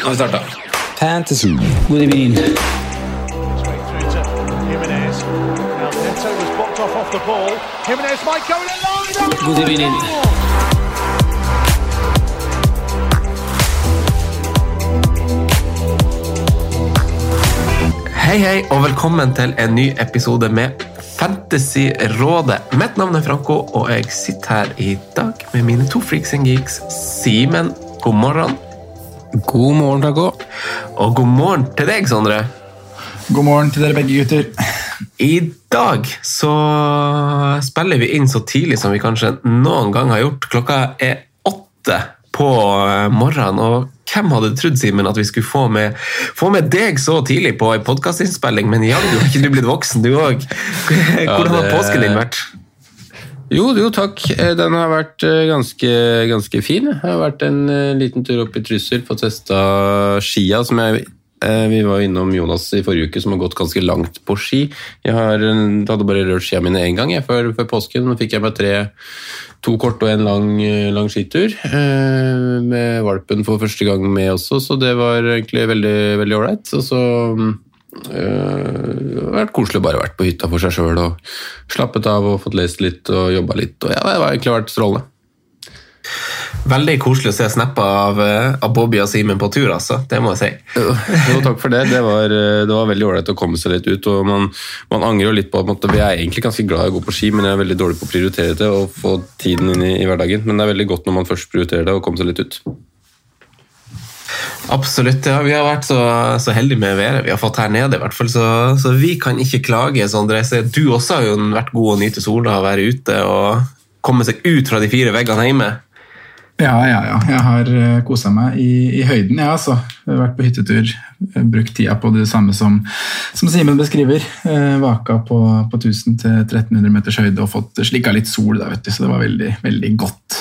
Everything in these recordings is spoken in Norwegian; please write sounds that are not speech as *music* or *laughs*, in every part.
Nå har vi starta. Fantasy. God evening. God evening. Hei, hei, og velkommen til en ny episode med Fantasyrådet. Mitt navn er Franco, og jeg sitter her i dag med mine to freaks and geeks. Simen, god morgen. God morgen, Taco. Og god morgen til deg, Sondre. God morgen til dere begge gutter. I dag så spiller vi inn så tidlig som vi kanskje noen gang har gjort. Klokka er åtte på morgenen, og hvem hadde trodd, Simen, at vi skulle få med, få med deg så tidlig på en podkastinnspilling? Men jaggu har ikke du blitt voksen, du òg. Hvordan har påsken din vært? Jo, jo, takk. Eh, Den har vært eh, ganske, ganske fin. Jeg har vært en eh, liten tur opp i Trysil, fått testa skia. som jeg Vi var innom Jonas i forrige uke, som har gått ganske langt på ski. Jeg har, hadde bare rørt skia mine én gang jeg, før, før påsken. Nå fikk jeg meg tre, to kort og en lang, lang skitur. Med valpen for første gang med også, så det var egentlig veldig ålreit. Og så Har vært koselig å bare vært på hytta for seg sjøl og slappet av og fått lest litt og jobba litt. Og ja, det har egentlig vært strålende. Veldig koselig å se snapper av, eh, av Bobby og Simen på tur, altså. Det må jeg si. Jo, takk for det. Det var, eh, det var veldig ålreit å komme seg litt ut. og Man, man angrer jo litt på at jeg er egentlig ganske glad i å gå på ski, men jeg er veldig dårlig på å prioritere det og få tiden inn i, i hverdagen. Men det er veldig godt når man først prioriterer det og kommer seg litt ut. Absolutt. ja. Vi har vært så, så heldige med været vi har fått her nede, i hvert fall, så, så vi kan ikke klage. Du også har jo vært god å nyte sola og være ute og komme seg ut fra de fire veggene hjemme. Ja, ja, ja. Jeg har kosa meg i, i høyden, ja, altså. Vært på hyttetur. eh, Brukt tida på det samme som, som Simen beskriver. Eh, vaka på, på 1000 til 1300 meters høyde og fått slikka litt sol, da, vet du, så det var veldig, veldig godt.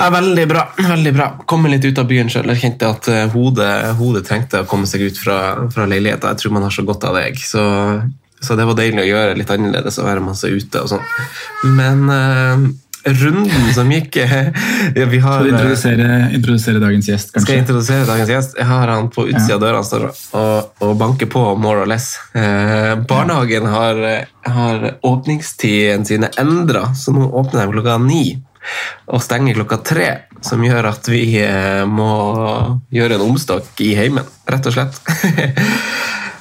Ja, Veldig bra. veldig bra. Komme litt ut av byen sjøl. Jeg kjente at eh, hodet, hodet trengte å komme seg ut fra, fra leiligheta. Jeg tror man har så godt av det. Så, så det var deilig å gjøre litt annerledes og være masse ute og sånn. Men uh, runden som gikk eh, ja, Vi har Skal du introdusere, introdusere dagens gjest, Skal jeg introdusere dagens gjest? Jeg har han på utsida av døra står og, og banker på, more or less. Eh, barnehagen har, har åpningstidene sine endra, så nå åpner de klokka ni og stenger klokka tre. Som gjør at vi eh, må gjøre en omstokk i heimen, rett og slett. *laughs*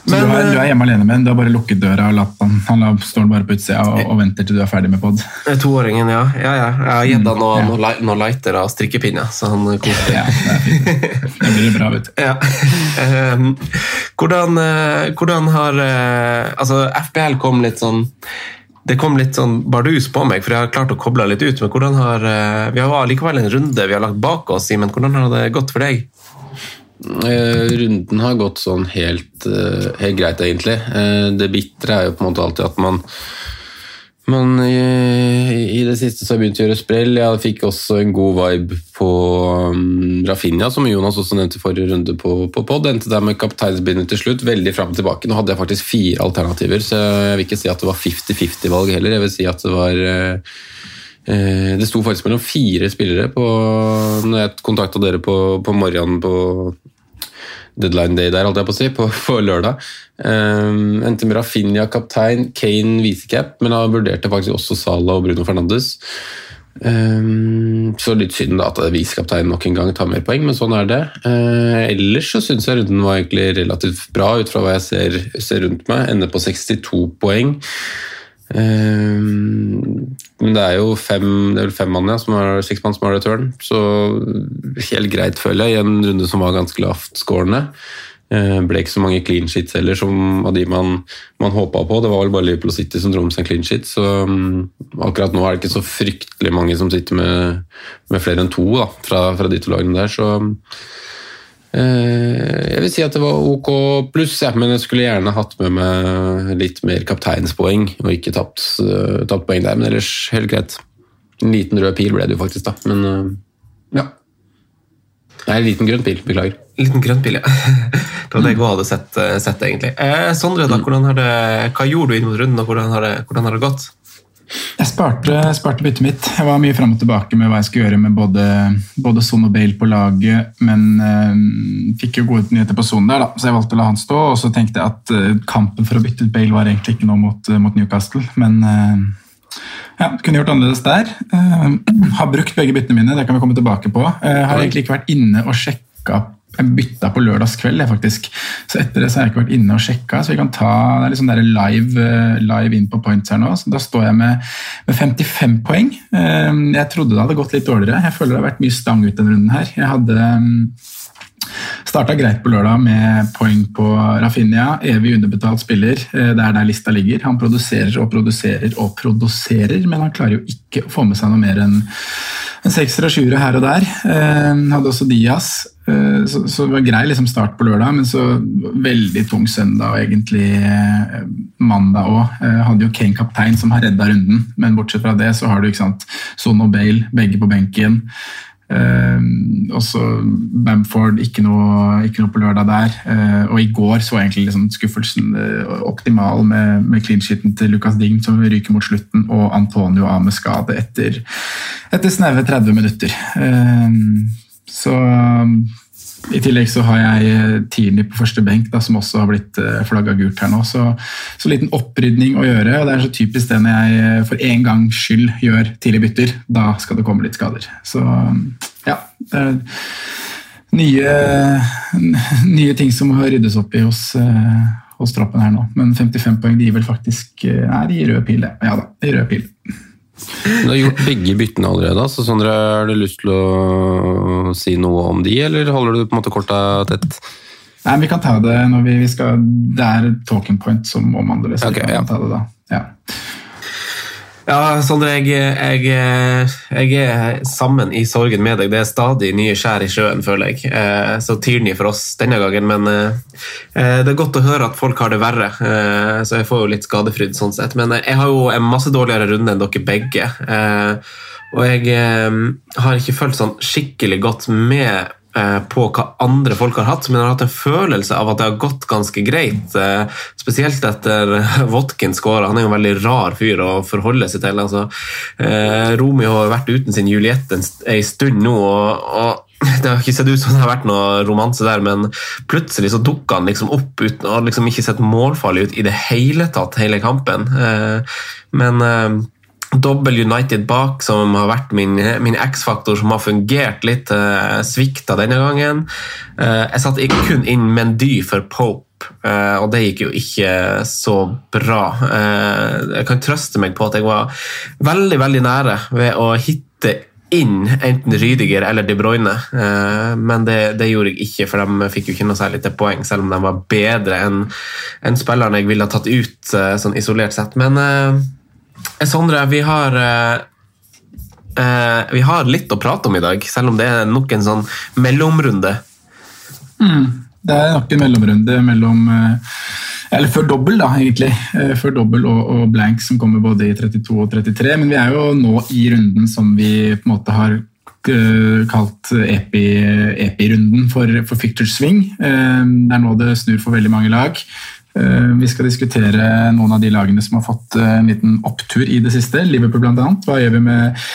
Så du, er, du er hjemme alene med den, du har bare lukket døra og latt han, han står bare på utsida og, og venter til du er ferdig med pod. eh, Toåringen, ja. ja, ja. Jeg har gitt han noen noe, noe lightere og strikkepinner, så han koser Ja, det. Det blir bra, vet du. *laughs* Ja. Ehm, hvordan, eh, hvordan har eh, Altså, FBL kom litt sånn det kom litt sånn bardus på meg, for jeg har klart å koble litt ut. Men hvordan har, eh, Vi har likevel en runde vi har lagt bak oss, Simen. Hvordan har det gått for deg? Eh, runden har gått sånn helt, eh, helt greit, egentlig. Det bitre er jo på en måte alltid at man man i, I det siste så har jeg begynt å gjøre sprell. Jeg fikk også en god vibe på um, Rafinha, som Jonas også nevnte i forrige runde på, på pod. Endte der med kapteinsbindet til slutt, veldig fram og tilbake. Nå hadde jeg faktisk fire alternativer, så jeg vil ikke si at det var 50-50-valg heller. Jeg vil si at det var uh, Det sto faktisk mellom fire spillere på, når jeg kontakta dere på, på morgenen på deadline day der, holdt jeg på å si, på, på lørdag. Um, endte med Rafinha kaptein, Kane visecap, men han vurderte faktisk også Salah og Bruno Fernandes. Um, så litt synd da at visekapteinen nok en gang tar mer poeng, men sånn er det. Uh, ellers så syns jeg runden var egentlig relativt bra ut fra hva jeg ser, ser rundt meg. Ender på 62 poeng. Um, men det er jo fem, det er vel fem mann ja, som har, seks mann som har return, så helt greit, føler jeg, i en runde som var ganske lavt skårende. Uh, ble ikke så mange clean sheets heller som av de man, man håpa på. Det var vel bare Liverpool City som dro med seg clean sheets, så um, akkurat nå er det ikke så fryktelig mange som sitter med, med flere enn to da, fra, fra de to lagene der. så jeg vil si at det var ok pluss, ja, men jeg skulle gjerne hatt med meg litt mer kapteinspoeng og ikke tapt, uh, tapt poeng der, men ellers helt greit. En liten rød pil ble det jo faktisk, da, men uh, ja. Nei, en liten grønn pil. Beklager. Liten grønn pil, ja. *laughs* Det var det jeg òg hadde sett, sett, egentlig. Eh, Sondre, da, mm. det, hva gjorde du inn mot runden, og hvordan har det, hvordan har det gått? Jeg sparte, sparte byttet mitt. Jeg var mye fram og tilbake med hva jeg skulle gjøre med både, både Son og Bale på laget, men øh, fikk jo gode nyheter på Son der, da, så jeg valgte å la han stå. Og så tenkte jeg at øh, kampen for å bytte ut Bale var egentlig ikke noe mot, mot Newcastle, men øh, ja, kunne gjort annerledes der. har brukt begge byttene mine, det kan vi komme tilbake på. har egentlig ikke vært inne og sjekka jeg bytta på lørdagskveld, faktisk. Så etter det så har jeg ikke vært inne og sjekka. Så vi kan ta det er liksom live, eh, live inn på points her nå. Så da står jeg med, med 55 poeng. Eh, jeg trodde det hadde gått litt dårligere. Jeg føler det har vært mye stang ut denne runden her. Jeg hadde mm, Starta greit på lørdag med poeng på Rafinha. Evig underbetalt spiller. Eh, det er der lista ligger. Han produserer og produserer og produserer, men han klarer jo ikke å få med seg noe mer enn en sekser og sjuere her og der. Han Hadde også Diaz. Eh, så, så, det var grei liksom start på lørdag, men så veldig tung søndag og egentlig eh, mandag òg. Eh, hadde jo Kane kaptein som har redda runden, men bortsett fra det så har du ikke sant, Son og Bale begge på benken. Uh, også Bamford, ikke noe, ikke noe, på lørdag der. Uh, og i går så var egentlig liksom skuffelsen uh, optimal med, med clean sheeten til Lucas Dign som ryker mot slutten, og Antonio av med skade etter, etter snaue 30 minutter. så i tillegg så har jeg eh, Tierney på første benk, da, som også har blitt eh, flagga gult her nå. Så, så liten opprydning å gjøre. og Det er så typisk det når jeg eh, for en gangs skyld gjør tidlig bytter. Da skal det komme litt skader. Så ja. det er nye, nye ting som må ryddes opp i hos, hos troppen her nå. Men 55 poeng de gir vel faktisk Nei, de gir rød pil, ja da. De gir rød pil. Du har gjort begge byttene allerede. så Sondre, Har du lyst til å si noe om de, eller holder du på en måte korta tett? Nei, Vi kan ta det når vi, vi skal Det er talking point som omhandler det. så okay, vi kan ja. ta det da. Ja. Ja, Sondre, jeg, jeg, jeg, er sammen i sorgen med deg. Det er stadig nye skjær i sjøen, føler jeg. Eh, så Tierney for oss denne gangen, men eh, eh, det er godt å høre at folk har det verre. Så jeg får jo litt skadefryd sånn sett. Men jeg har jo en masse dårligere runde enn dere begge. Og jeg har ikke følt sånn skikkelig godt med på hva andre folk har hatt, men jeg har hatt en følelse av at det har gått ganske greit. Eh, spesielt etter *laughs* Watkins skåra. Han er jo en veldig rar fyr å forholde seg til. Altså, eh, Romeo har vært uten sin Juliette en stund nå. og *laughs* det har ikke sett ut som det har vært noe romanse der, men plutselig så dukka han liksom opp uten å liksom ikke sett målfarlig ut i det hele tatt, hele kampen. Men Dobbel United bak, som har vært min, min X-faktor, som har fungert litt, uh, svikta denne gangen. Uh, jeg satte kun inn Mendy for Pope, uh, og det gikk jo ikke så bra. Uh, jeg kan trøste meg på at jeg var veldig veldig nære ved å hitte inn enten Rydiger eller De Bruyne, men det, det, gjorde jeg ikke, for de fikk jo ikke noe særlig til poeng, selv om de var bedre enn en spillerne jeg ville ha tatt ut sånn isolert sett. Men Eh, Sondre, vi har eh, eh, vi har litt å prate om i dag, selv om det er nok en sånn mellomrunde. Mm, det er nok en mellomrunde mellom Eller før dobbel, da, egentlig. Før dobbel og, og, blank, som kommer både i 32 og 33. Men vi er jo nå i runden som vi på en måte har kalt epi-runden epi for, for Fictor Swing. Det er nå det snur for veldig mange lag. Eh, vi skal diskutere noen av de lagene som har fått eh, en liten opptur i det siste. Liverpool bl.a. Hva gjør vi med,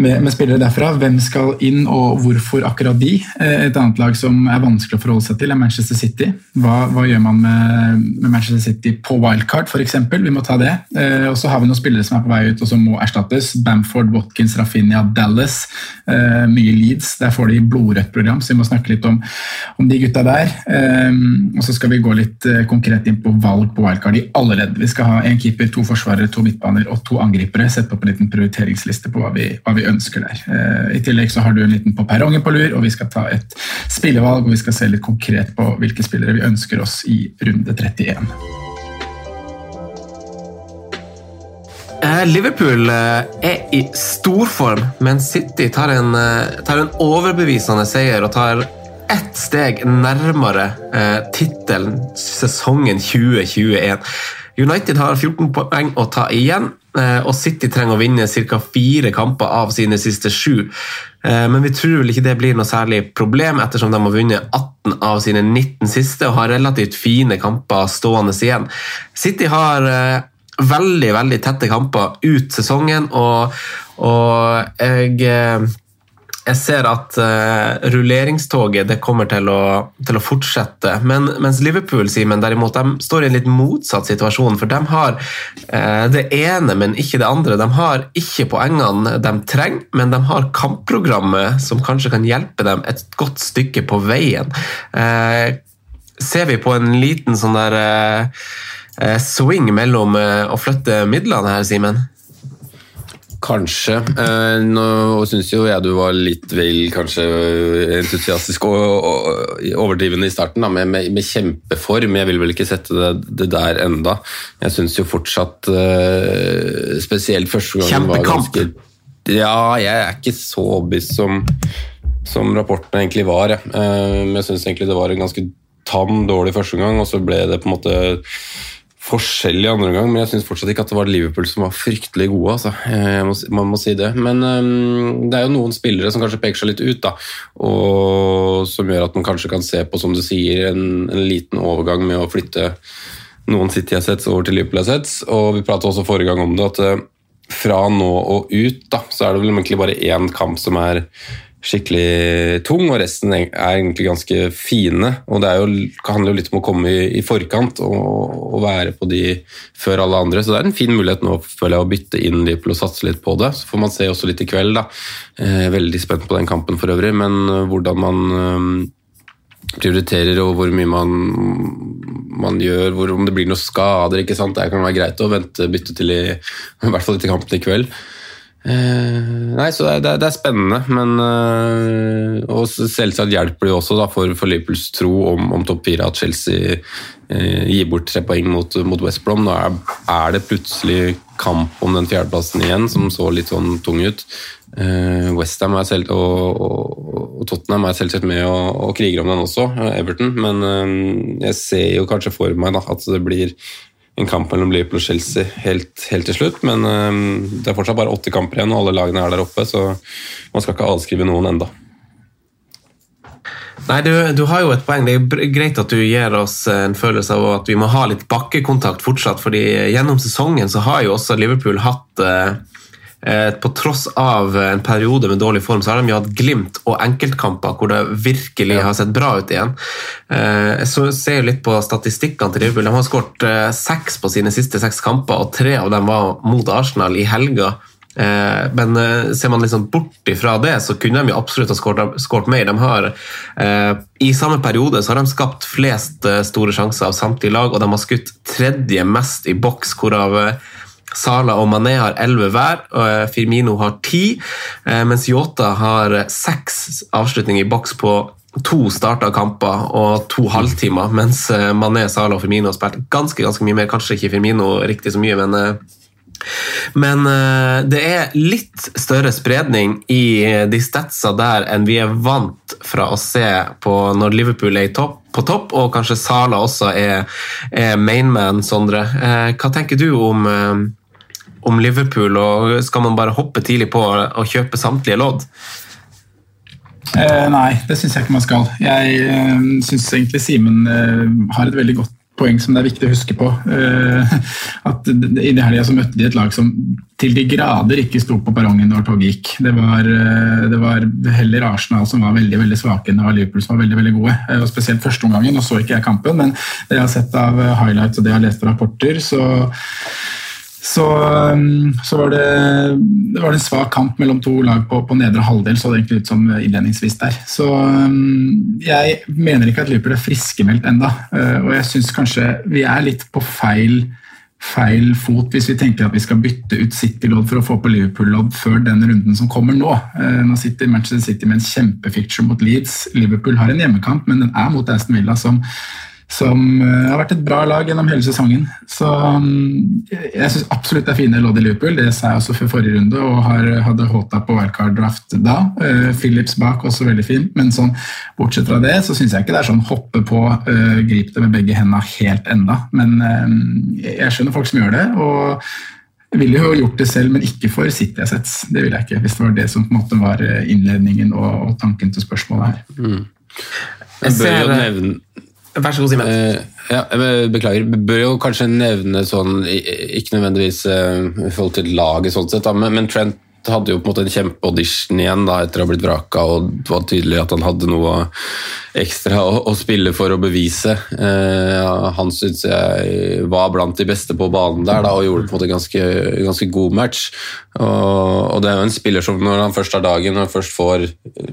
med, med spillere derfra. Hvem skal inn, og hvorfor akkurat de? Eh, Et annet lag som er vanskelig å forholde seg til, er Manchester City. Hva, hva gjør man med, med Manchester City på wildcard, f.eks.? Vi må ta det. Eh, Og så har vi noen spillere som er på vei ut og som må erstattes. Bamford, Watkins, Rafinha, Dallas. Eh, Mye Leeds. Der får de blodrødt program, så vi må snakke litt om, om de gutta der. Og så skal vi gå litt konkret inn på valg på wildcard i alle ledd. Vi skal ha én keeper, to forsvarere, to midtbaner og to angripere. Sette opp en liten prioriteringsliste på hva vi, hva vi ønsker der. Eh, I tillegg så har du en liten på perrongen på lur, og vi skal ta et spillevalg og vi skal se litt konkret på hvilke spillere vi ønsker oss i runde 31. Eh, Liverpool eh, er i storform, men City tar en, tar en overbevisende seier og tar ett steg nærmere eh, tittelen sesongen 2021. United har 14 poeng å ta igjen, og City trenger å vinne ca. fire kamper av sine siste sju. Eh, Men vi tror vel ikke det blir noe særlig problem, ettersom de har vunnet 18 av sine 19 siste og har relativt fine kamper stående igjen. City har eh, veldig veldig tette kamper ut sesongen, og, og jeg, eh, jeg ser at uh, rulleringstoget det kommer til å, til å fortsette. Men, mens Liverpool Simon, derimot, de står i en litt motsatt situasjon. For de har uh, det ene, men ikke det andre. De har ikke poengene de trenger, men de har kampprogrammet som kanskje kan hjelpe dem et godt stykke på veien. Uh, ser vi på en liten sånn der swing mellom å flytte midlene her, Simen? Kanskje. Eh, nå syns jo jeg du var litt vel kanskje entusiastisk og, og, overdrivende i starten, da, med, med, med kjempeform. Jeg vil vel ikke sette det, det der enda. Jeg syns jo fortsatt eh, Spesielt første gangen var ganske Ja, jeg er ikke så overbevist som, som rapporten egentlig var. jeg. Eh, men jeg syns egentlig det var en ganske tam, dårlig første gang, og så ble det på en måte forskjellig andre gang, men jeg syns fortsatt ikke at det var Liverpool som var fryktelig gode. Altså. Jeg må, man må si det. Men um, det er jo noen spillere som kanskje peker seg litt ut, da, og som gjør at man kanskje kan se på, som du sier, en, en liten overgang med å flytte noen City-assets over til Liverpool-assets. Og vi pratet også forrige gang om det, at øh, fra nå og ut, da, så er det vel egentlig bare én kamp som er skikkelig tung, og resten er egentlig ganske fine. Og det jo, handler jo litt om å komme i, i forkant og, og være på de før alle andre. Så det er en fin mulighet nå føler jeg, å bytte inn Liverpool og satse litt på det. Så får man se også litt i kveld. da. Eh, veldig spent på den kampen for øvrig, men eh, hvordan man eh, prioriterer og hvor mye man, man gjør, hvor, om det blir noen skader. ikke sant? Det kan være greit å vente bytte til i, i hvert fall til kampen i kveld. Eh, nei, så det er, det er, spennende, men uh, Og selvsagt hjelper det jo også da, for, for Liverpools tro om, om topp fire at Chelsea uh, gir bort tre poeng mot, mot West Brom. Nå er, er det plutselig kamp om den fjerdeplassen igjen, som så litt sånn tung ut. Uh, Westham og, og, og Tottenham er selvsagt med og, og kriger om den også, Everton. Men jeg ser jo kanskje for meg da, at det blir en kamp mellom Liverpool og Chelsea helt, helt til slutt. Men um, det er fortsatt bare åtte kamper igjen, og alle lagene er der oppe, så man skal ikke avskrive noen enda. Nei, du, du har jo et poeng. Det er greit at du gir oss en følelse av at vi må ha litt bakkekontakt fortsatt, fordi gjennom sesongen så har jo også Liverpool hatt eh, eh, På tross av en periode med dårlig form, så har de jo hatt glimt og enkeltkamper hvor det virkelig har sett bra ut igjen. Eh, jeg så, ser litt på statistikkene til Liverpool. De har skåret eh, seks på sine siste seks kamper, og tre av dem var mot Arsenal i helga. Eh, Men eh, ser man liksom bort ifra det, så kunne de jo absolutt ha skåret- mer. De har, eh, I samme periode så har de skapt flest eh, store sjanser av samtlige lag, og de har skutt tredje mest i boks, hvorav eh, Sala og Mané har elleve hver, og Firmino har ti, eh, mens Yota har eh, seks avslutninger i boks på to starta kamper og to halvtimer, mens eh, Mané, Sala og Firmino har spilt ganske ganske mye mer. Kanskje ikke Firmino riktig så mye, men men det er litt større spredning i de statsa der enn vi er vant fra å se på når Liverpool er topp, på topp, og kanskje Sala også er, er mainman, Sondre. Hva tenker du om, om Liverpool, og skal man bare hoppe tidlig på og kjøpe samtlige lodd? Eh, nei, det syns jeg ikke man skal. Jeg eh, syns egentlig Simen eh, har et veldig godt poeng som det er viktig å huske på. Eh, *laughs* at I det helga møtte de et lag som til de grader ikke sto på perrongen når toget gikk. Det var, eh, det var, heller Arsenal som var veldig veldig svake enn det var Liverpool som var veldig veldig gode. Eh, og Spesielt førsteomgangen. Nå så ikke jeg kampen, men det jeg har sett av highlights og det jeg har lest av rapporter, så så, um, så var det, det var en svak kamp mellom to lag på, på nedre halvdel, så det egentlig ut som innledningsvis der. Så um, jeg mener ikke at Liverpool er friskmeldt enda, uh, og jeg syns kanskje vi er litt på feil, feil fot hvis vi tenker at vi skal bytte ut City-lodd for å få på Liverpool-lodd før den runden som kommer nå. Uh, nå sitter Manchester City med en kjempefiction mot Leeds. Liverpool har en hjemmekamp, men den er mot Aston Villa, som som eh, har vært et bra lag gjennom hele sesongen. Så mm, jeg syns absolutt det er fine lodd i Liverpool. Det sa jeg også før forrige runde, og har, hadde håta på wildcard draft da. Uh, Phillips bak også veldig fin, men sånn, bortsett fra det så syns jeg ikke det er sånn hoppe på, uh, grip det med begge hendene helt enda. Men uh, jeg skjønner folk som gjør det. og jeg ville jo gjort det selv, men ikke for City Assets. Det ville jeg ikke, hvis det var det som på en måte var innledningen og, og tanken til spørsmålet her. Mm. Jeg bør jo nevne Vær så god, Simen. Uh, ja, beklager. Bør jo kanskje nevne sånn, ikke nødvendigvis uh, i forhold til laget, sånn sett, da, men, men, Trent hadde jo på en måte en kjempeaudition igjen da, etter å ha blitt vraka, og det var tydelig at han hadde noe ekstra å, å spille for å bevise. Uh, han syns jeg var blant de beste på banen der da, og gjorde på en måte ganske, ganske god match. Og, og, det er jo en spiller som når han først har dagen, han først får,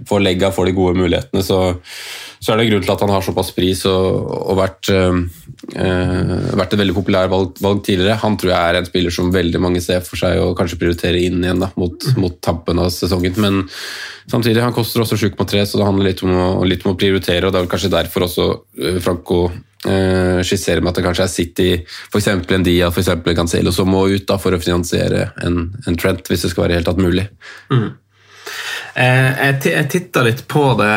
får legga, får de gode mulighetene, så så er det grunn til at han har såpass pris og, og vært, øh, vært, et veldig populær valg, valg, tidligere. Han tror jeg er en spiller som veldig mange ser for seg å kanskje prioritere inn igjen da, mot, mm. mot tampen av sesongen. Men samtidig, han koster også 7,3, så det handler litt om, å, litt om, å, prioritere. og Det er vel kanskje derfor også øh, Franco øh, skisserer med at det kanskje er City, f.eks. en Dia, f.eks. Cancelo, som må ut da, for å finansiere en, en Trent, hvis det skal være helt tatt mulig. Mm. Jeg, jeg titta litt på det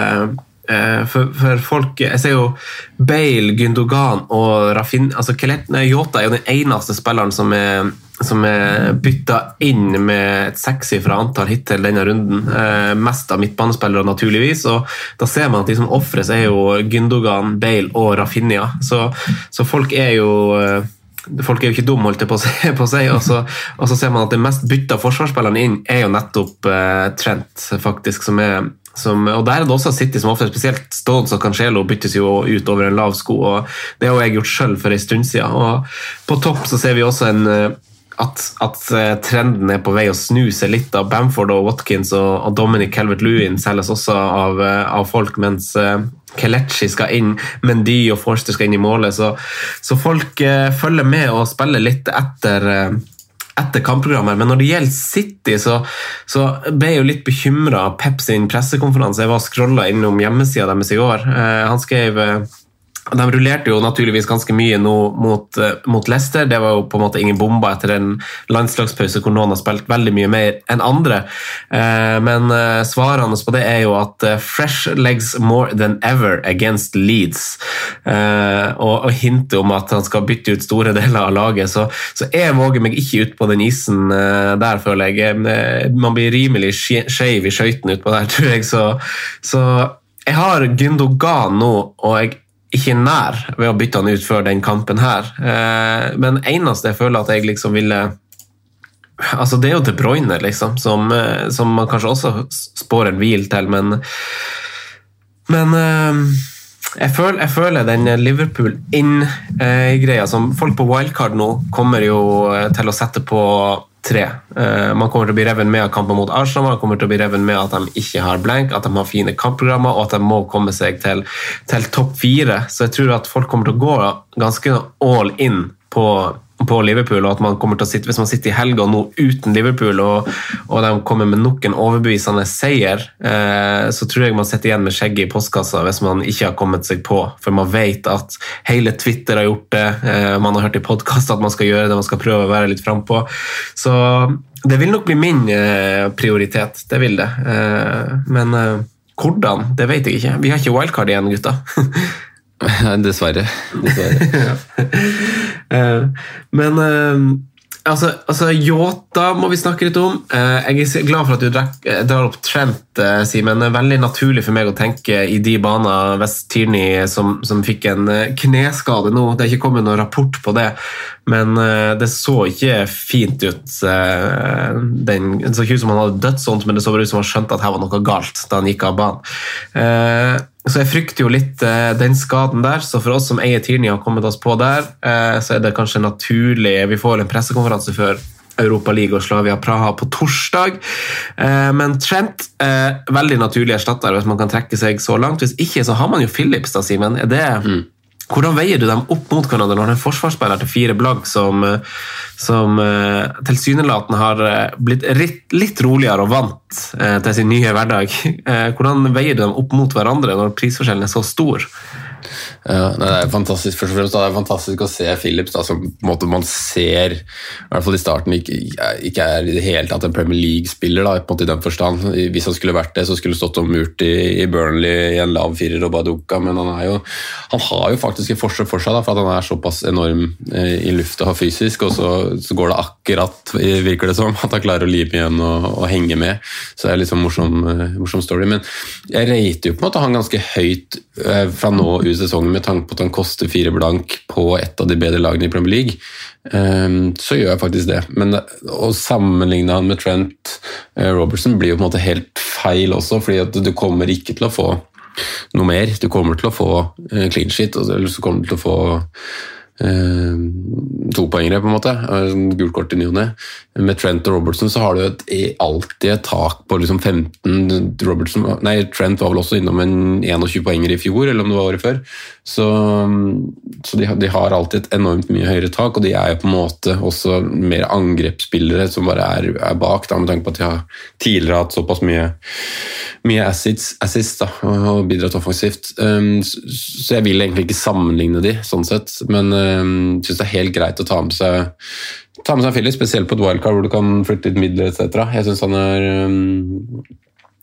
for, for, folk Jeg ser jo Bale, Gündogan og Rafin altså Jota er jo den eneste spilleren som er, som er bytta inn med et sekssifra antall hittil denne runden. Eh, mest av midtbanespillere, naturligvis. og Da ser man at de som ofres, er jo Gündogan, Bale og Rafinha. Så, så folk er jo eh, Folk er jo ikke dumme, holdt jeg på å si. Og så, og så ser man at den mest bytta forsvarsspilleren inn er jo nettopp eh, Trent, faktisk, som er som, og Der er det også City som ofte spesielt Stones og Cancelo byttes jo ut over en lav sko. og Det har jeg gjort sjøl for en stund siden. Og på topp så ser vi også en, eh, at, at, eh, trenden er på vei å snu seg litt. av Bamford og Watkins og, og Dominic Calvert-Lewin selges også av, eh, av, folk, mens Kelechi skal inn, Mendy og Forster skal inn i målet. Så, så folk følger med og spiller litt etter etter kampprogrammet. Men når det gjelder City, så, så ble jeg jo litt bekymra Pep sin pressekonferanse. Jeg var scrolla innom hjemmesida deres i går. Eh, han skrev eh, de rullerte jo naturligvis ganske mye nå mot, uh, mot, Leicester. Det var jo på en måte ingen bomber etter en landslagspause hvor noen har spilt veldig mye mer enn andre. Uh, men uh, svarene på det er jo at fresh legs more than ever against Leeds. og, og hintet om at han skal bytte ut store *laughs* deler av laget. Så, så jeg våger meg ikke ut på den isen der, føler jeg. man blir rimelig skeiv i skøytene utpå der, *laughs* tror jeg. Så, så jeg har Gündogan nå, og jeg ikke nær ved å bytte han ut før den kampen her. Eh, men eneste jeg føler at jeg liksom ville Altså, det er jo De Bruyne, liksom, som, eh, som man kanskje også spår en hvil til, men Men eh, jeg føler, jeg føler den Liverpool inn-greia som folk på wildcard nå kommer jo til å sette på tre. Uh, man kommer til å bli reven med av kampen mot Arsenal, man kommer til å bli reven med at de ikke har blank, at de har fine kampprogrammer og at de må komme seg til, til topp fire. Så jeg tror at folk kommer til å gå ganske all in på på Liverpool, og at man kommer til å sitte, hvis man sitter i helga nå uten Liverpool, og, og de kommer med nok en overbevisende seier, eh, så tror jeg man sitter igjen med skjegget i postkassa hvis man ikke har kommet seg på. For man vet at hele Twitter har gjort det, eh, man har hørt i podkast at man skal gjøre det, man skal prøve å være litt frampå. Så det vil nok bli min eh, prioritet, det vil det. Eh, men eh, hvordan, det vet jeg ikke. Vi har ikke wildcard igjen, gutta. *laughs* *laughs* Dessverre. Dessverre. *laughs* Eh, men eh, Altså, altså Yota må vi snakke litt om. Eh, jeg er glad for at du drar opp Trent, Simen. Veldig naturlig for meg å tenke i de baner West Tierney som, som fikk en kneskade nå. Det er ikke kommet noen rapport på det, men det så ikke fint ut. Den, det så ikke ut som han hadde dødt sånt, men det så bare ut som han skjønte at her var noe galt da han gikk av banen. Så jeg frykter jo litt eh, den skaden der, så for oss som eier Tierney har kommet oss på der, eh, så er det kanskje naturlig Vi får en pressekonferanse før Europa League og Slavia Praha på torsdag. Eh, men Trent, eh, veldig naturlig erstatter hvis man kan trekke seg så langt. Hvis ikke, så har man jo Philips, da, Simen. Er det Hvordan veier du dem opp mot hverandre når en forsvarsspiller til fire blagg som, eh, som eh, tilsynelatende har eh, blitt litt, roligere og vant til sin nye hverdag? *laughs* Hvordan veier du dem opp mot hverandre når prisforskjellen er så stor? Ja, det er fantastisk først og fremst det er fantastisk å se Phillips, da, som måte man ser i hvert fall i starten ikke, ikke er i det hele tatt en Premier League-spiller. på en måte i den forstand. Hvis han skulle vært det, så skulle det stått om murt i, i Burnley i en lav firer og Baduka, men han, er jo, han har jo faktisk en forsøk for seg, da, for at han er såpass enorm eh, i lufta fysisk, og så, så går det akkurat, eh, virker det som, at han klarer å lime igjen og, og henge med. Så det er sånn morsom, eh, morsom story. Men jeg rater jo på en måte han ganske høyt fra nå ut sesongen med tanke på at han koster fire blank på et av de bedre lagene i Premier League, ehm, så gjør jeg faktisk det. Men å sammenligne han med Trent eh, Robertson blir jo på en måte helt feil også, fordi at du kommer ikke til å få noe mer. Du kommer til å få eh, clean shit, eller så kommer du til å få to topoengere, på en måte. eh, Gult kort i ny og ne. Med Trent og Robertson så har du et, alltid et tak på liksom 15 Robertson, nei, Trent var vel også innom en 21 poenger i fjor, eller om det var året før. Så, så de, de har alltid et enormt mye høyere tak, og de er jo på en måte også mer angrepsspillere som bare er, er bak, da, med tanke på at de har tidligere hatt såpass mye mye assists, assist, da, og bidratt offensivt. Um, så jeg vil egentlig ikke sammenligne de, sånn sett, men um, syns det er helt greit å ta med seg ta med seg Philly, spesielt på et wildcard hvor du kan flytte litt midler etc. Jeg syns han er um,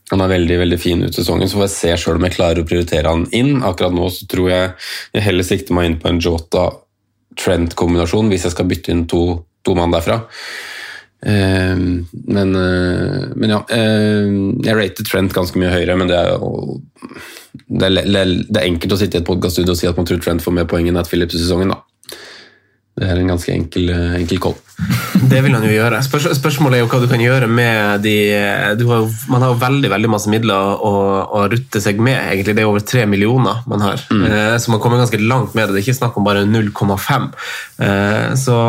han er veldig veldig fin ut sesongen, så får jeg se selv om jeg klarer å prioritere han inn. Akkurat nå så tror jeg jeg heller sikter meg inn på en Jota-Trent-kombinasjon hvis jeg skal bytte inn to, to mann derfra. Um, men, uh, men ja, eh, jeg rater Trent ganske mye høyere, men det er jo det er, det er enkelt å sitte i et podcaststudio og si at man tror Trent får mer poeng enn at Phillips i sesongen. da. Det er en ganske enkel, eh, enkel call. *laughs* Det vil han jo gjøre. Spørs spørsmålet er jo hva du kan gjøre med de du har Man har jo veldig veldig masse midler å, å rutte seg med. egentlig. Det er over tre millioner man har. mm. så man kommer ganske langt med det. Det er ikke snakk om bare 0,5. Eh, så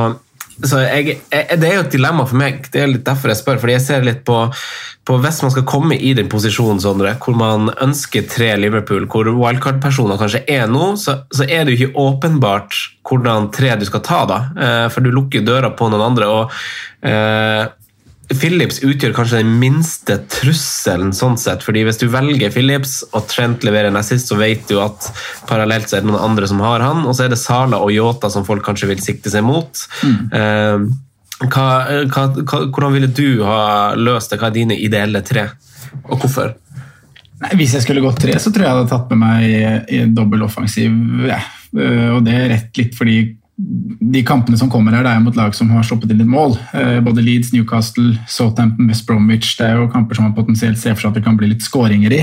så jeg, jeg, Det er jo et dilemma for meg. Det er litt derfor jeg spør. fordi jeg ser litt på, på Hvis man skal komme i den posisjonen Sondre, hvor man ønsker tre Liverpool, hvor wildcard-personer kanskje er nå, så, så er det jo ikke åpenbart hvordan tre du skal ta. da, eh, For du lukker døra på noen andre. og Phillips utgjør kanskje den minste trusselen, sånn sett, fordi hvis du velger Philips og Trent leverer en assist, så vet du at parallelt så er det noen andre som har han, og så er det Sala og Yota som folk kanskje vil sikte seg mot. Mm. hva, hva, hva, hvordan ville du ha løst det? Hva er dine ideelle tre, og hvorfor? Nei, hvis jeg skulle gått tre, så tror jeg jeg hadde tatt med meg i- i dobbel offensiv. Ja. Eh, Og det er rett litt fordi de kampene som kommer her, det er mot lag som har stoppet inn litt mål. Eh, Både Leeds, Newcastle, Southampton, West Bromwich. Det er jo kamper som man potensielt ser for seg at det kan bli litt skåringer i.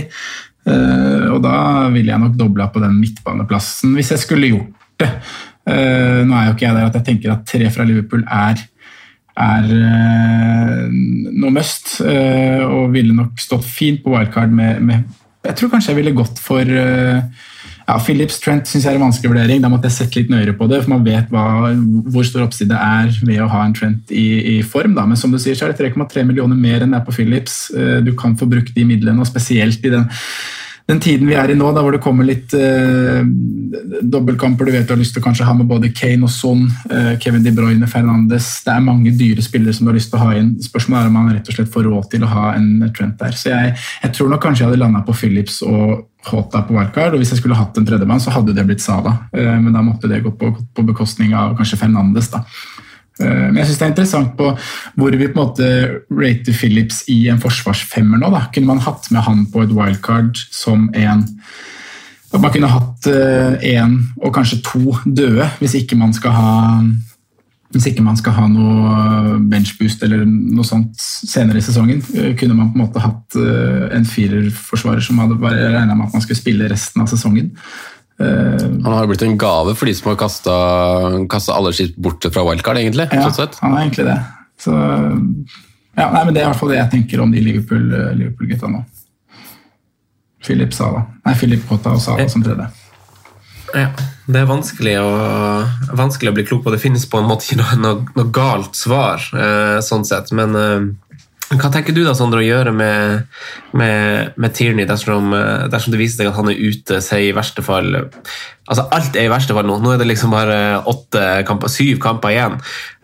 Eh, Og da ville jeg nok dobla på den midtbaneplassen, hvis jeg skulle gjort det. Eh, Nå er jo ikke jeg der at jeg tenker at tre fra Liverpool er er noe must, og ville nok stått fint på wildcard med, med Jeg tror kanskje jeg ville gått for ja, Philips Trent syns jeg er en vanskelig vurdering. Da måtte jeg sett litt nøyere på det, for man vet hva, hvor stor oppside er ved å ha en Trent i, i form. Da. Men som du sier, så er det 3,3 millioner mer enn det er på Phillips. Eh, Du kan få brukt de midlene, og spesielt i den den tiden vi er i nå, da hvor det kommer litt eh, dobbeltkamper Du vet du har lyst til å kanskje ha med både Kane og Son, eh, Kevin De Bruyne, Fernandes Det er mange dyre spillere som du har lyst til å ha inn. Spørsmålet er om man rett og slett får råd til å ha en Trent der. Så jeg, jeg tror nok kanskje jeg hadde landa på Phillips og Hota på wildcard. Og hvis jeg skulle hatt en tredjemann, så hadde det blitt Sala. Eh, men da måtte det gå på, på bekostning av kanskje Fernandes. da. Eh, Men jeg synes det er interessant på hvor vi på en måte rater Phillips i en forsvarsfemmer nå. da. Kunne man hatt med han på et wildcard som en At man kunne hatt én og kanskje to døde, hvis ikke man skal ha hvis ikke man skal ha noe benchboost eller noe sånt senere i sesongen, eh, kunne man på en måte hatt eh, en firerforsvarer som hadde regna med at man skulle spille resten av sesongen. Eh, Han har jo blitt en gave for de som har kasta alle skitt borte fra wildcard, egentlig. Ja, sånn sett. han er egentlig det. Så, ja, nei, men Det er i hvert fall det jeg tenker om de Liverpool- Liverpool-gutta nå. Philip Sala. Nei, Philip Potta og Sala som tredje. Ja, Det er vanskelig å, vanskelig å bli klok på. Det finnes på en måte ikke noe, noe, noe galt svar, eh, sånn sett. Men eh, hva tenker du da, Sondre, å gjøre med, med, med Tierney dersom, eh, dersom det viser seg at han er ute, sier i verste fall Altså Alt er i verste fall nå. Nå er det liksom bare åtte kamper, syv kamper igjen.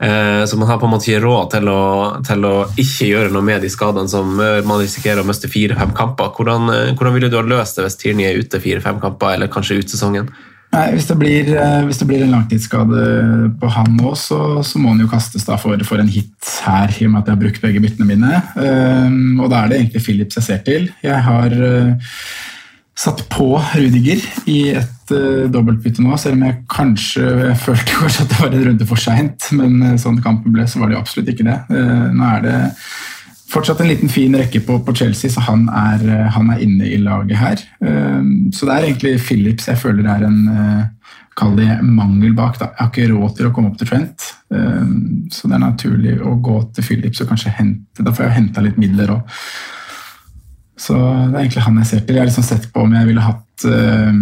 Eh, så man har på en måte ikke råd til å, til å ikke gjøre noe med de skadene som eh, man risikerer å miste fire-fem kamper. Hvordan, hvordan ville du ha løst det hvis Tierney er ute fire-fem kamper, eller kanskje ut sesongen? Nei, hvis det, blir, eh, hvis det blir en langtidsskade på han nå, så, så må han jo kastes for, for en hit her, i og med at jeg har brukt begge byttene mine. Um, og da er det egentlig Philips jeg ser til. Jeg har uh, satt på Rudiger i et uh, dobbeltbytte nå, selv om jeg kanskje jeg følte kanskje at det var en runde for seint. Men sånn kampen ble, så var det absolutt ikke det. Uh, nå er det fortsatt en liten fin rekke på, på Chelsea, så han er, han er, inne i laget her. Så det er egentlig Phillips jeg føler er en Kall det mangel bak. Da. Jeg har ikke råd til å komme opp til Trent, så det er naturlig å gå til Phillips og kanskje hente Da får jeg henta litt midler òg. Så det er egentlig han jeg ser til. Jeg har liksom sett på om jeg ville hatt uh,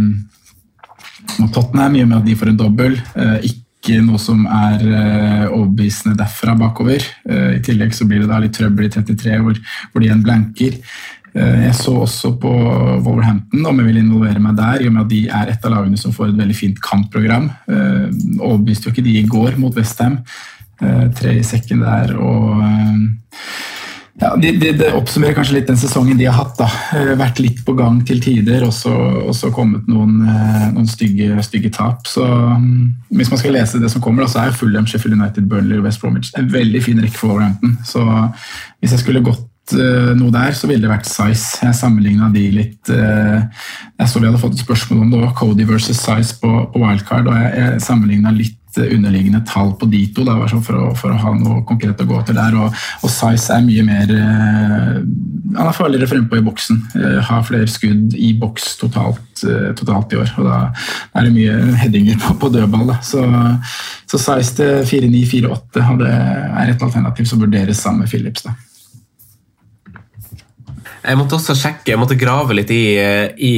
Tottenham, i og med at de får en dobbel. Uh, ikke noe som er uh, overbevisende derfra bakover. Uh, I tillegg så blir det da litt trøbbel i 33, hvor, hvor de igjen blanker. Jeg så også på Wolverhampton om jeg vil involvere meg der, i og med at de er et av lagene som får et veldig fint kampprogram. Overbeviste jo ikke de i går mot Westham. Tre i sekken der og ja, det, det, det, oppsummerer kanskje litt den sesongen de har hatt. da. Vært litt på gang til tider, og så, og kommet noen, noen stygge, stygge, tap. Så um, Hvis man skal lese det som kommer, da, så er Fulham, Sheffield United, Burnley og West Bromwich en veldig fin rekke for Wolverhampton. Hvis jeg skulle gått uh, noe der, så ville det vært Size. Jeg sammenligna de litt Jeg så vi hadde fått et spørsmål om det òg, Cody versus Size på, på wildcard, og jeg, jeg litt underliggende tall på de to, da, for, å, for, å, ha noe konkret å gå til der. Og, og Size er mye mer uh, Han er farligere frempå i boksen. Uh, har flere skudd i boks totalt, uh, totalt i år. og Da er det mye headinger på, på dødball. Da. Så, så Size til 4-9-4-8 er et alternativ som vurderes sammen med Philips. Da. Jeg måtte også sjekke, jeg måtte grave litt i, i,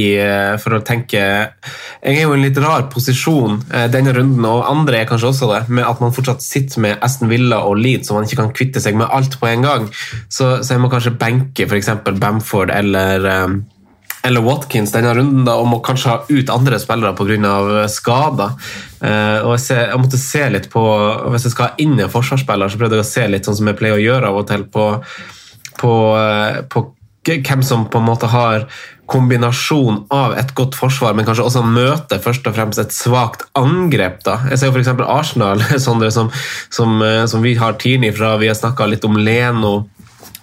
for å tenke Jeg er jo i en litt rar posisjon denne runden, og andre er kanskje også det, med at man fortsatt sitter med Aston Villa og Leeds, så man ikke kan kvitte seg med alt på en gang. Så, så jeg må kanskje benke f.eks. Bamford eller, eller Watkins denne runden, da, og må kanskje ha ut andre spillere pga. skader. Og jeg, ser, jeg, måtte se litt på Hvis jeg skal ha inn en forsvarsspiller, så prøvde jeg å se litt sånn som jeg pleier å gjøre av og til på, på, på hvem som på en måte har kombinasjon av et godt forsvar, men kanskje også møter først og fremst et svakt angrep. da. Jeg ser jo f.eks. Arsenal, *laughs* Sondre, som, som, som, vi har Tierney fra. Vi har snakka litt om Leno.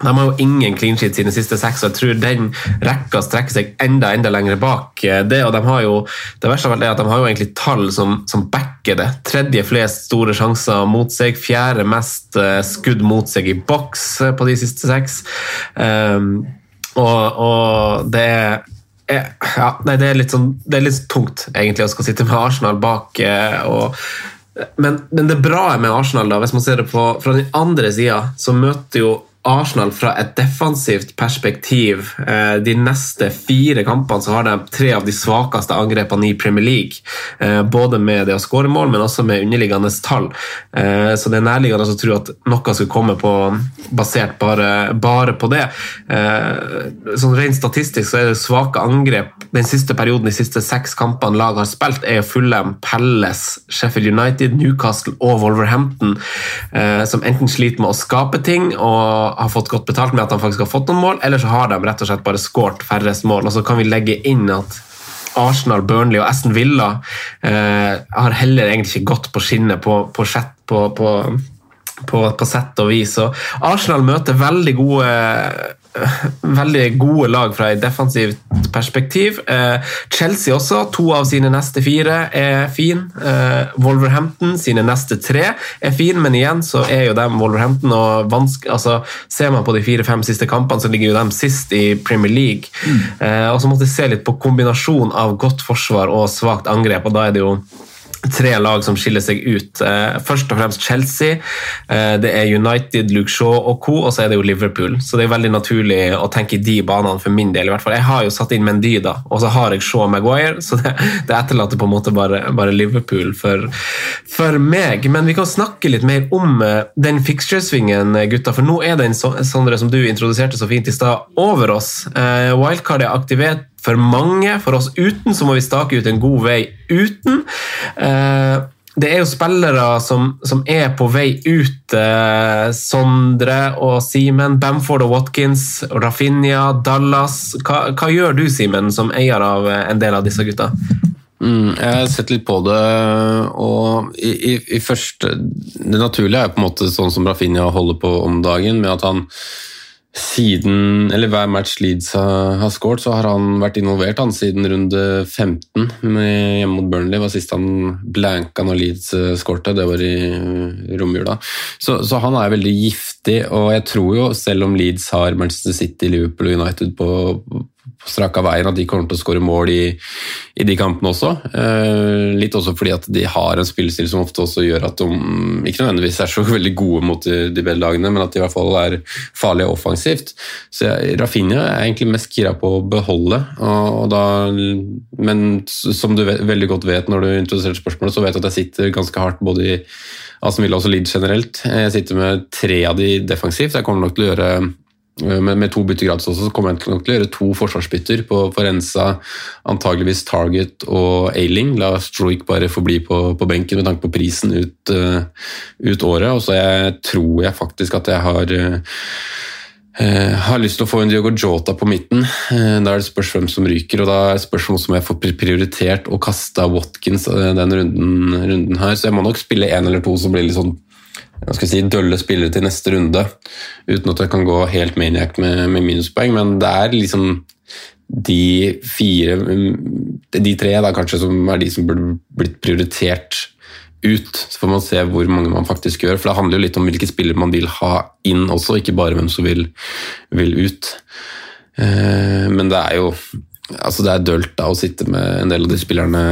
De har jo ingen clean sheet sine siste seks, og jeg tror den rekka strekker seg enda enda lenger bak. det, og de har jo, Det verste av alt er at de har jo egentlig tall som, som backer det. Tredje flest store sjanser mot seg, fjerde mest skudd mot seg i boks på de siste seks. Um, og, og, det er ja, nei, det er sånn Det er litt tungt, egentlig, å skal sitte med Arsenal bak. Og, men, men, det bra med Arsenal, da, hvis man ser det på, fra den andre sida, så møter jo Arsenal fra et defensivt perspektiv. De neste fire kampene så har de tre av de svakeste angrepene i Premier League. Både med det å skåre mål, men også med underliggende tall. Så det er nærliggende å tro at noe skulle komme på, basert bare, bare på det. Sånn Rent statistisk så er det svake angrep den siste perioden, de siste seks kampene lag har spilt, er Fulham, Palace, Sheffield United, Newcastle og Wolverhampton, som enten sliter med å skape ting og har fått godt betalt med at han faktisk har fått noen mål, eller så har de rett og slett bare skåret færrest mål. Og så kan vi legge inn at Arsenal, Burnley og Aston Villa eh, har heller egentlig ikke gått på skinnet på, på, på, på, på sett og vis. Og Arsenal møter veldig gode veldig gode lag fra et defensivt perspektiv. Eh, Chelsea også, to av sine neste fire er fin. Eh, Wolverhampton sine neste tre er fin, men igjen så er jo dem Wolverhampton og vanske, altså, Ser man på de fire-fem siste kampene, så ligger jo dem sist i Premier League. Mm. og så måtte jeg se litt på kombinasjon av godt forsvar og svakt angrep, og da er det jo tre lag som skiller seg ut. Eh, først og fremst Chelsea. Eh, det er United, Luke Shaw og co., og så er det jo Liverpool. Så det er veldig naturlig å tenke i de banene for min del. i hvert fall. Jeg har jo satt inn Mendy, da, og så har jeg Shaw Maguire, så det, det etterlater på en måte bare, bare Liverpool for, for, meg. Men vi kan snakke litt mer om eh, den fixture-svingen, gutta, for nå er den, Sondre, som du introduserte så fint i stad, over oss. Wildcard er aktivert for mange. For oss uten så må vi stake ut en god vei uten. Eh, det er jo spillere som, som er på vei ut. Eh, Sondre og Simen, Bamford og Watkins, Rafinha, Dallas. Hva, hva gjør du, Simen, som eier av en del av disse gutta? Mm, jeg har sett litt på det, og i, i, i første Det naturlige er på en måte sånn som Rafinha holder på om dagen, med at han siden, eller hver match Leeds har, har skåret, så har han vært involvert han siden runde 15 med, hjemme mot Burnley. var sist han blanka når Leeds uh, skårte, det var i romjula. Så, så, han er veldig giftig, og jeg tror jo, selv om Leeds har Manchester City, Liverpool og United på strak av veien at de kommer til å skåre mål i, i, de kampene også. Eh, litt også fordi at de har en spillestil som ofte også gjør at de ikke nødvendigvis er så *laughs* veldig gode mot de, de bedre lagene, men at de i hvert fall er farlige offensivt. Så Rafinha er egentlig mest gira på å beholde. Og, og da, men som du vet, veldig godt vet når du introduserer spørsmålet, så vet du at jeg sitter ganske hardt både i Aston Villa og Leeds generelt. Jeg sitter med tre av de defensivt. Jeg kommer nok til å gjøre Eh, med, med to byttegrads også, så kommer jeg nok til å gjøre to forsvarsbytter på Forenza, antageligvis Target og Ailing. La Stroik bare forbli på, på, benken med tanke på prisen ut, uh, ut året. Og så jeg, tror jeg faktisk at jeg har uh, har lyst til å få en Diogo Jota på midten. Da er det spørs hvem som ryker, og da er det spørsmål om jeg får prioritert å kaste Watkins den runden, runden, her. Så jeg må nok spille én eller to som blir litt sånn jeg skal si, dølle spillere til neste runde, uten at jeg kan gå helt maniac med, med minuspoeng. Men det er liksom de fire De tre da kanskje som er de som burde blitt prioritert ut. Så får man se hvor mange man faktisk gjør. For det handler jo litt om hvilke spillere man vil ha inn også, ikke bare hvem som vil, vil ut. Eh, men det er jo altså det er dølt da å sitte med en del av de spillerne,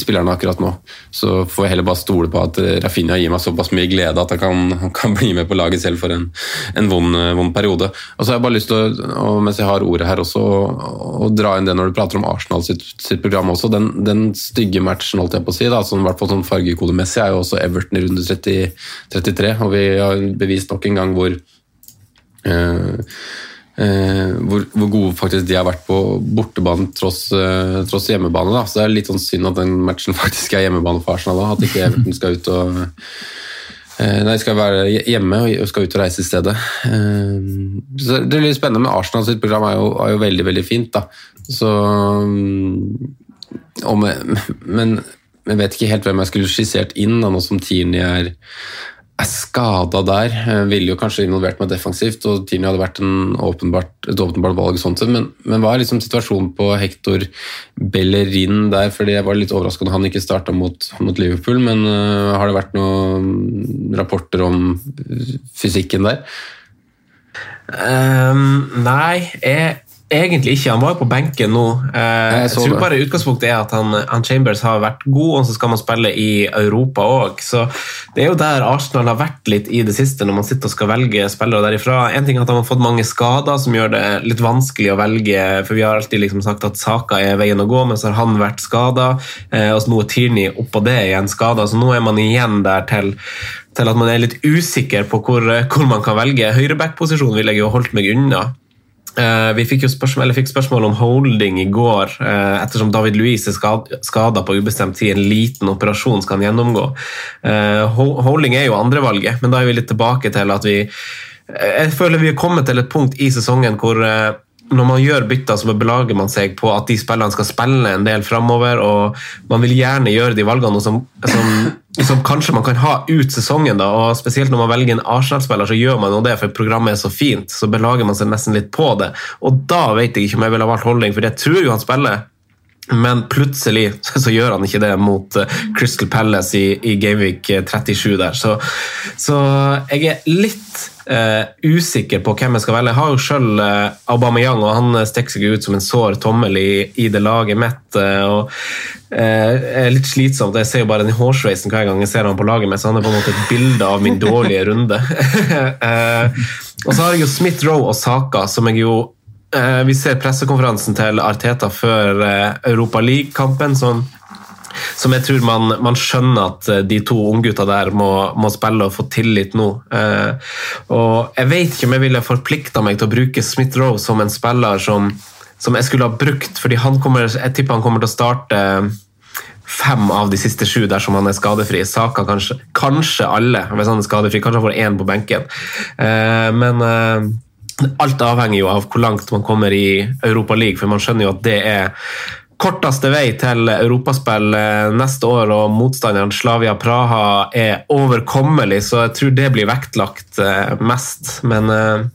spillerne, akkurat nå. Så får jeg heller bare stole på at Rafinha gir meg såpass mye glede at han kan, kan bli med på laget selv for en, en vond, vond, periode. Og så har jeg bare lyst til å, mens jeg har ordet her også, å, dra inn det når du prater om Arsenal sitt, sitt program også. Den, den, stygge matchen, holdt jeg på å si, da, som, i hvert fall sånn fargekodemessig, er jo også Everton i runde 30, 33, og vi har bevist nok en gang hvor øh, Eh, hvor, hvor, gode faktisk de har vært på bortebane tross, eh, tross hjemmebane. Da. Så det er litt sånn synd at den matchen *laughs* faktisk er hjemmebane for Arsenal. Da. At ikke Everton skal ut og eh, Nei, skal være hjemme og skal ut og reise i stedet. Eh, så det er litt spennende med Arsenal sitt program er jo, er jo veldig, veldig fint. da. Så med, Men jeg vet ikke helt hvem jeg skulle skissert inn, da, nå som Tierney er er skada der. Ville jo kanskje involvert meg defensivt, og Tini hadde vært åpenbart, et åpenbart valg. sånt, men, men hva er liksom situasjonen på Hector Bellerin der? fordi Jeg var litt overrasket når han ikke starta mot, mot, Liverpool, men uh, har det vært noen rapporter om fysikken der? Um, nei, jeg Egentlig ikke. Han var jo på benken nå. Eh, jeg, tror bare Utgangspunktet er at han, han, Chambers har vært god, og så skal man spille i Europa òg. Så det er jo der Arsenal har vært litt i det siste, når man sitter og skal velge spillere derifra. En ting er at han har fått mange skader, som gjør det litt vanskelig å velge. For vi har alltid liksom sagt at Saka er veien å gå, men så har han vært skada. Eh, og så nå er Tierney oppå det igjen skada, så nå er man igjen der til til at man er litt usikker på hvor, hvor man kan velge. Høyreback-posisjonen ville jeg jo holdt meg unna. Uh, vi fikk jo spørsmål, fikk spørsmål, om holding i går, uh, ettersom David Louise er skada på ubestemt tid. En liten operasjon skal han gjennomgå. Uh, holding er jo andrevalget, men da er vi litt tilbake til at vi Jeg føler vi er kommet til et punkt i sesongen hvor når man gjør bytter, så belager man seg på at de spillerne skal spille en del framover, og man vil gjerne gjøre de valgene som, som, som, kanskje man kan ha ut sesongen. Da, og Spesielt når man velger en Arsenal-spiller, så gjør man jo det, for programmet er så fint. Så belager man seg nesten litt på det. Og da vet jeg ikke om jeg ville valgt Holding, for jeg tror jo han spiller. Men plutselig *laughs* så gjør han ikke det mot eh, Crystal Palace i, i Gameweek 37 der. Så, så jeg er litt eh, usikker på hvem jeg skal velge. Jeg har jo sjøl eh, Aubameyang, og han stikker seg ut som en sår tommel i, i det laget mitt. Og er litt slitsomt. Jeg ser jo bare den hårsveisen hver gang jeg ser han på laget mitt, så han er på en måte et bilde av min *laughs* dårlige runde. *laughs* og så har jeg jo Smith Roe og Saka, som jeg jo vi ser pressekonferansen til Arteta før Europa League-kampen. som som jeg tror man, man, skjønner at eh, de to unggutta der må, må, spille og få tillit nå. Eh, og Jeg vet ikke om jeg ville forplikta meg til å bruke Smith Roe som en spiller som, som, jeg skulle ha brukt, fordi han kommer, jeg tipper han kommer til å starte fem av de siste sju dersom han er skadefri. Saka kanskje, kanskje alle, hvis han er skadefri. Kanskje han får én på benken. Eh, men eh, alt avhenger jo av hvor langt man kommer i Europa League, for man skjønner jo at det er korteste vei til europaspill eh, neste år, og motstanderen Slavia Praha er overkommelig, så jeg tror det blir vektlagt eh, mest. Men uh,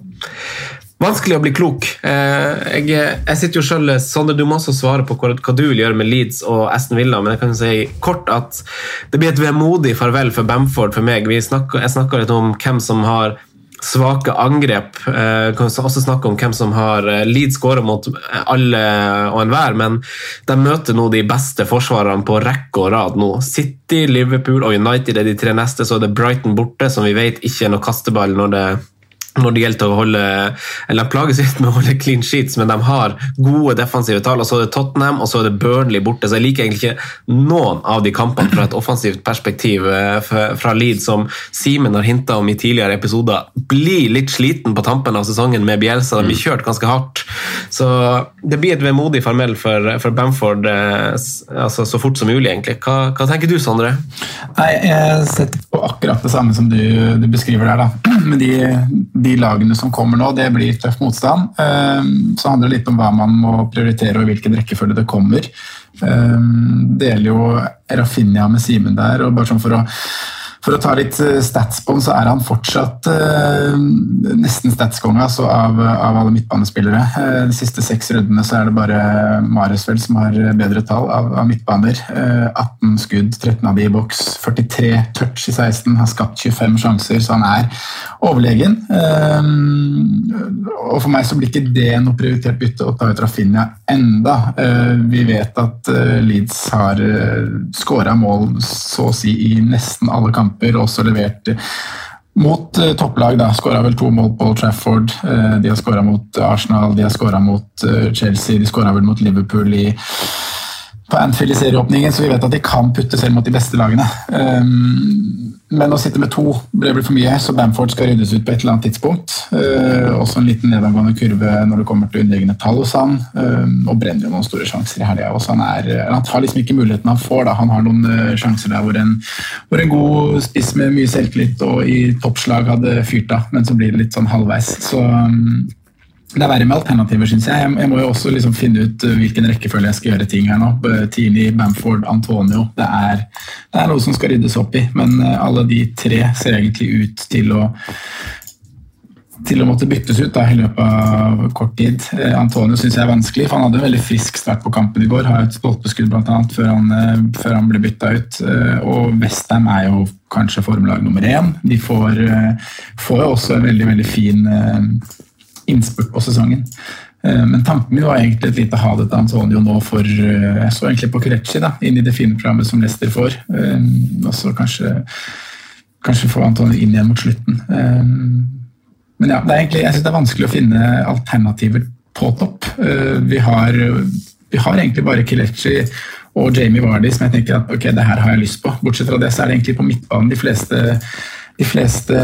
vanskelig å bli klok. Jeg, jeg, sitter jo selv, Sondre, du må også svare på hva, du vil gjøre med Leeds og Aston Villa, men jeg kan si kort at det blir et vemodig farvel for Bamford for meg. Snakker, jeg snakka litt om hvem som har svake angrep. Eh, kan også snakke om hvem som har eh, Leeds skåra mot alle og enhver, men de møter nå de beste forsvarerne på rekke og rad nå. City, Liverpool og United er de tre neste, så er det Brighton borte, som vi vet ikke er noe kasteball når det når det gjelder å holde eller De plages litt med å holde clean sheets, men de har gode defensive tall. og Så er det Tottenham og så er det Burnley borte. så Jeg liker egentlig ikke noen av de kampene fra et offensivt perspektiv eh, fra Leeds, som Simen har hinta om i tidligere episoder. Blir litt sliten på tampen av sesongen med Bielsa. De blir kjørt ganske hardt. Så det blir et vemodig farmel for, for Bamford eh, altså, så fort som mulig, egentlig. Hva, hva tenker du, Sondre? Nei, Jeg setter på akkurat det samme som du, du beskriver der. da. *clears throat* Med de, de lagene som kommer nå, det blir tøff motstand. Eh, så handler det litt om hva man må prioritere og hvilken rekkefølge det kommer. Eh, deler jo Rafinha med Simen der, og bare sånn for å for å ta litt eh, stats på han, så er han fortsatt uh, nesten statskonge altså, av, av, alle midtbanespillere. Uh, de siste seks rundene så er det bare Maresfeld som har bedre tall av, av midtbaner. Uh, 18 skudd, 13 av de i boks, 43 touch i 16, har skapt 25 sjanser, så han er overlegen. og for meg så blir ikke det noe prioritert bytte å ta ut Rafinha enda. vi vet at Leeds har skåra mål så å si i nesten alle kamper kamper, også levert mot uh, topplag. da, Skåra vel to mål på Trafford. Uh, de har skåra mot Arsenal, de har skåra mot uh, Chelsea, de skåra vel mot Liverpool i på Anfield i serieåpningen, så vi vet at de kan putte selv mot de beste lagene. Um, men å sitte med to ble for mye, så Bamford skal ryddes ut på et eller annet tidspunkt. Uh, også en liten nedadgående kurve når det kommer til underliggende tall hos han. Um, og brenner jo noen store sjanser i helga. Han, han har liksom ikke muligheten han får. Da. Han har noen uh, sjanser der hvor en, hvor en, god spiss med mye selvtillit og i toppslag hadde fyrt av, men så blir det litt sånn halvveis. Så um, det er verre med alternativer, syns jeg. jeg. må jo også liksom finne ut uh, hvilken rekkefølge jeg skal gjøre ting her nå. Tini, Bamford, Antonio. Det er, det er, noe som skal ryddes opp i, men uh, alle de tre ser egentlig ut til å til å måtte byttes ut da, i løpet av kort tid. Uh, Antonio syns jeg er vanskelig, for han hadde en veldig frisk start på kampen i går. Har et stolpeskudd bl.a. Før, før han ble bytta ut. Og Westham er jo kanskje formlag nummer én. De får, får også en veldig, veldig fin innspurt på sesongen. Eh, men tanken min var egentlig et lite ha det til Antonio nå for eh, Jeg så egentlig på Kurechi inn i det fine programmet som Leicester får. Eh, og så kanskje, kanskje få Antonio inn igjen mot slutten. Men ja, egentlig, jeg syns det er vanskelig å finne alternativer på topp. Vi har, vi har egentlig bare Kelechi og Jamie Vardy som jeg tenker at ok, det her har jeg lyst på. Bortsett fra det så er det egentlig på midtbanen de fleste de fleste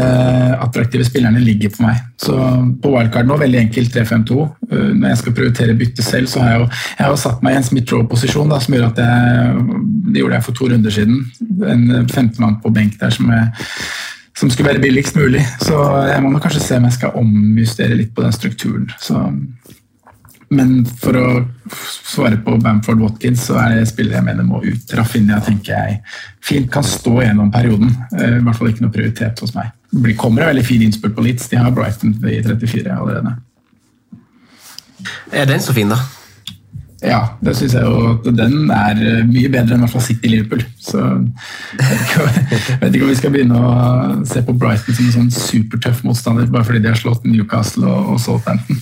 attraktive spillerne ligger på meg. Så på wildcard nå, veldig enkelt 3-5-2. Uh, når jeg skal prioritere bytte selv, så har jeg jo, jeg har jo satt meg i en Smith-Roe-posisjon som gjør at jeg Det gjorde jeg for to runder siden. En 15-mann på benk der som, jeg, som, skulle være billigst mulig. Så jeg må nok kanskje se om jeg skal omjustere litt på den strukturen. Så Men for å svare på Bamford Watkins, så er det spillere jeg mener må ut. Rafinha tenker jeg fint kan stå gjennom perioden. Eh, I hvert fall ikke noe prioritet hos meg. Det kommer en veldig fin innspurt på Leeds. De har Brighton i 34 allerede. Er den så fin, da? Ja, det syns jeg jo at den er eh, mye bedre enn i hvert fall City Liverpool. Så jeg vet, ikke, om vi skal begynne å se på Brighton som en sånn supertøff motstander bare fordi de har slått Newcastle og, og Southampton.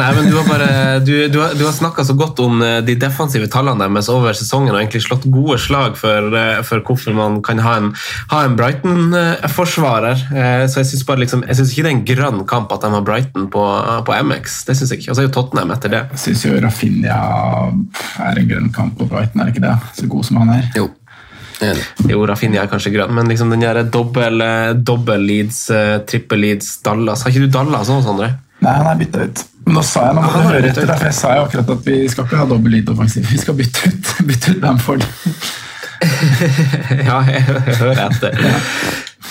Nei, men Du har, bare, du, du har, du har snakka så godt om eh, de defensive tallene deres over sesongen og egentlig slått gode slag for, eh, for hvorfor man kan ha en, en Brighton-forsvarer. Eh, Så jeg syns liksom, ikke det er en grønn kamp at de har Brighton på, på MX. Det synes jeg ikke. Og så er jo Tottenham etter det. Jeg syns jo Rafinha er en grønn kamp på Brighton, er det ikke det? Så god som han er. Jo. Jo, Rafinha er kanskje grønn, men liksom den dobbel, Leeds, trippel Leeds, Dallas Har ikke du Dallas òg, Sondre? Nei, han er bytta ut. Nå sa jeg nå må du høre etter, derfor jeg sa jeg akkurat at vi skal ikke ha dobbel lead offensiv. Vi skal bytte ut, bytte ut Bamford. *laughs* ja, jeg hører etter.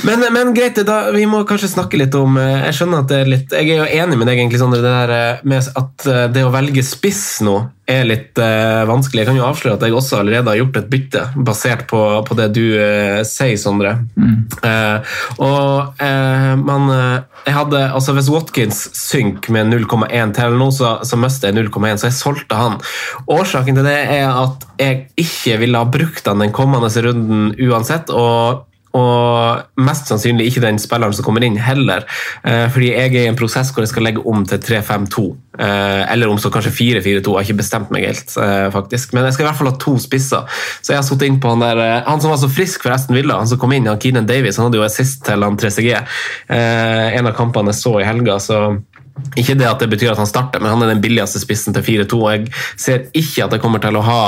Men, men greit, da, vi må kanskje snakke litt om eh, Jeg skjønner at det er litt Jeg er jo enig med deg egentlig, Sondre, det der eh, med at eh, det å velge spiss nå er litt uh, vanskelig. Jeg kan jo avsløre at jeg også allerede har gjort et bytte, basert på, på det du uh, sier, Sondre. Mm. Uh, og man jeg hadde, altså Hvis Watkins synker med 0,1 til nå, så, så mister jeg 0,1, så jeg solgte han. Årsaken til det er at jeg ikke ville ha brukt han den kommende runden uansett. og og mest sannsynlig ikke den spilleren som kommer inn, heller. Eh, fordi jeg er i en prosess hvor jeg skal legge om til 3-5-2. Eh, eller om så kanskje 4-4-2. Jeg har ikke bestemt meg helt, eh, faktisk. Men jeg skal i hvert fall ha to spisser. Så jeg har satt inn på han der Han som var så frisk for Aston Villa, han som kom inn, han Keenan Davies, han hadde jo assist til han 3CG. Eh, en av kampene jeg så i helga. så ikke det at det betyr at han starter, men han er den billigste spissen til 4-2. Jeg ser ikke at jeg kommer til å ha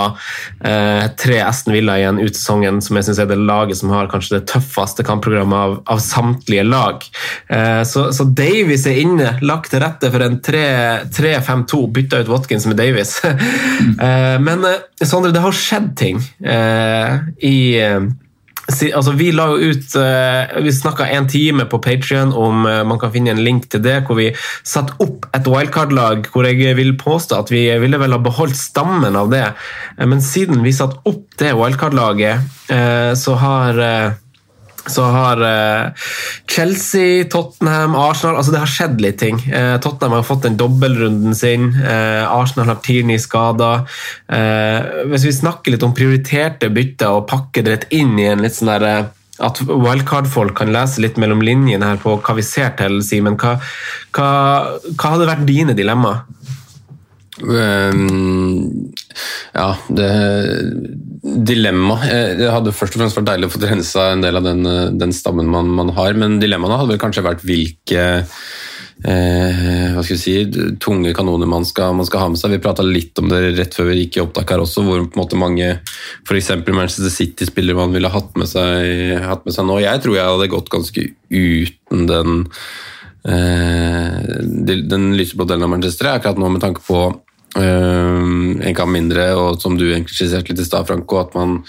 eh, tre Aston Villa igjen ut sesongen, som jeg synes er det laget som har kanskje det tøffeste kampprogrammet av, av samtlige lag. Eh, så, så, Davies er inne, lagt til rette for en 3-5-2, bytta ut Watkins med Davies. *laughs* eh, men eh, Sondre, det har skjedd ting eh, i Altså, vi la jo ut uh, Vi snakka en time på Patrion om uh, man kan finne en link til det, hvor vi satte opp et wildcard-lag hvor jeg vil påstå at vi ville vel ha beholdt stammen av det. Uh, men siden vi satte opp det wildcard-laget, så har så har eh, Chelsea, Tottenham, Arsenal altså Det har skjedd litt ting. Eh, Tottenham har fått den dobbeltrunden sin. Eh, Arsenal har Tierney skada. Hvis vi snakker litt om prioriterte bytter og pakker det litt inn i en litt sånn der at wildcard-folk kan lese litt mellom linjene her på hva vi ser til, Simen. Hva, hva, hva hadde vært dine dilemmaer? Um, ja, det Dilemma eh, Det hadde først og fremst vært deilig å få rensa en del av den, eh, den stammen man, man, har, men dilemmaene hadde vel kanskje vært hvilke eh, hva skal vi si, tunge kanoner man skal, man skal ha med seg. Vi prata litt om det rett før vi gikk i opptak her også, hvor på en måte mange f.eks. Manchester City-spillere man ville hatt med, seg, hatt med seg nå. Jeg tror jeg hadde gått ganske uten den eh, den lyseblå delen av Manchester akkurat nå med tanke på en kamp mindre, og som du egentlig skisserte litt i stad, Franco, at man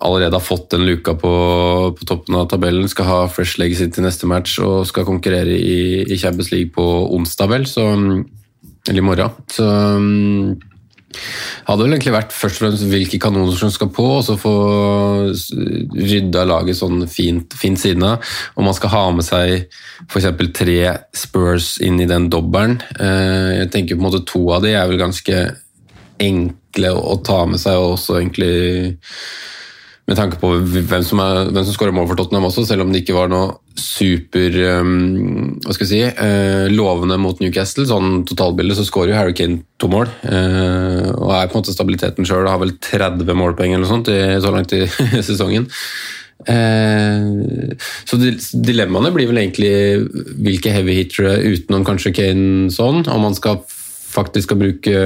allerede har fått den luka på, på, toppen av tabellen, skal ha fresh legs inn til neste match og skal konkurrere i, i Champions League på onsdag, vel, så, eller i morgen. Så um, hadde vel egentlig vært først og fremst hvilke kanoner som skal på, og så få rydda laget sånn fint, fint siden av. Om man skal ha med seg f.eks. tre Spurs inn i den dobbelen. Eh, jeg tenker på en måte to av de er vel ganske enkle å ta med seg, og også egentlig med tanke på hvem som, er, hvem som skårer mål for Tottenham også, selv om det ikke var noe super um, hva skal jeg si, uh, lovende mot Newcastle. Sånn totalbilde så skårer jo Harry Kane to mål, uh, og er på en måte stabiliteten sjøl. Har vel 30 målpoeng eller noe sånt i, så langt i *laughs* sesongen. Uh, så dilemmaene blir vel egentlig hvilke heavy hitere utenom kanskje Kane sånn, om man skal faktisk skal bruke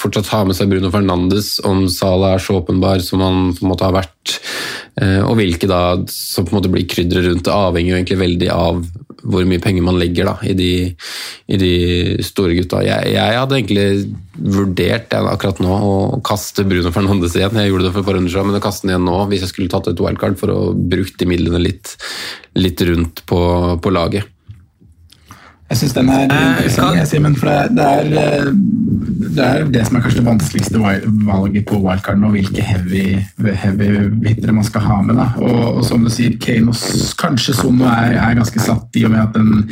fortsatt ha med seg Bruno Fernandes om Salah er så åpenbar som han på en måte har vært, eh, og hvilke da som på en måte blir krydderet rundt. Det avhenger jo egentlig veldig av hvor mye penger man legger da, i, de, i de store gutta. Jeg, jeg, hadde egentlig vurdert akkurat nå å kaste Bruno Fernandes igjen. Jeg gjorde det for et par runder men å kaste den igjen nå hvis jeg skulle tatt et wildcard for å bruke de midlene litt, litt rundt på, på laget. Jeg syns den er interessant, jeg, Simen. For det, det, er, eh, det er det som er kanskje det vanskeligste valget på wildcard nå. Hvilke heavy, heavy hittere man skal ha med. Da. Og, og som du sier, Kane og kanskje Sono er, er ganske satt i og med at den,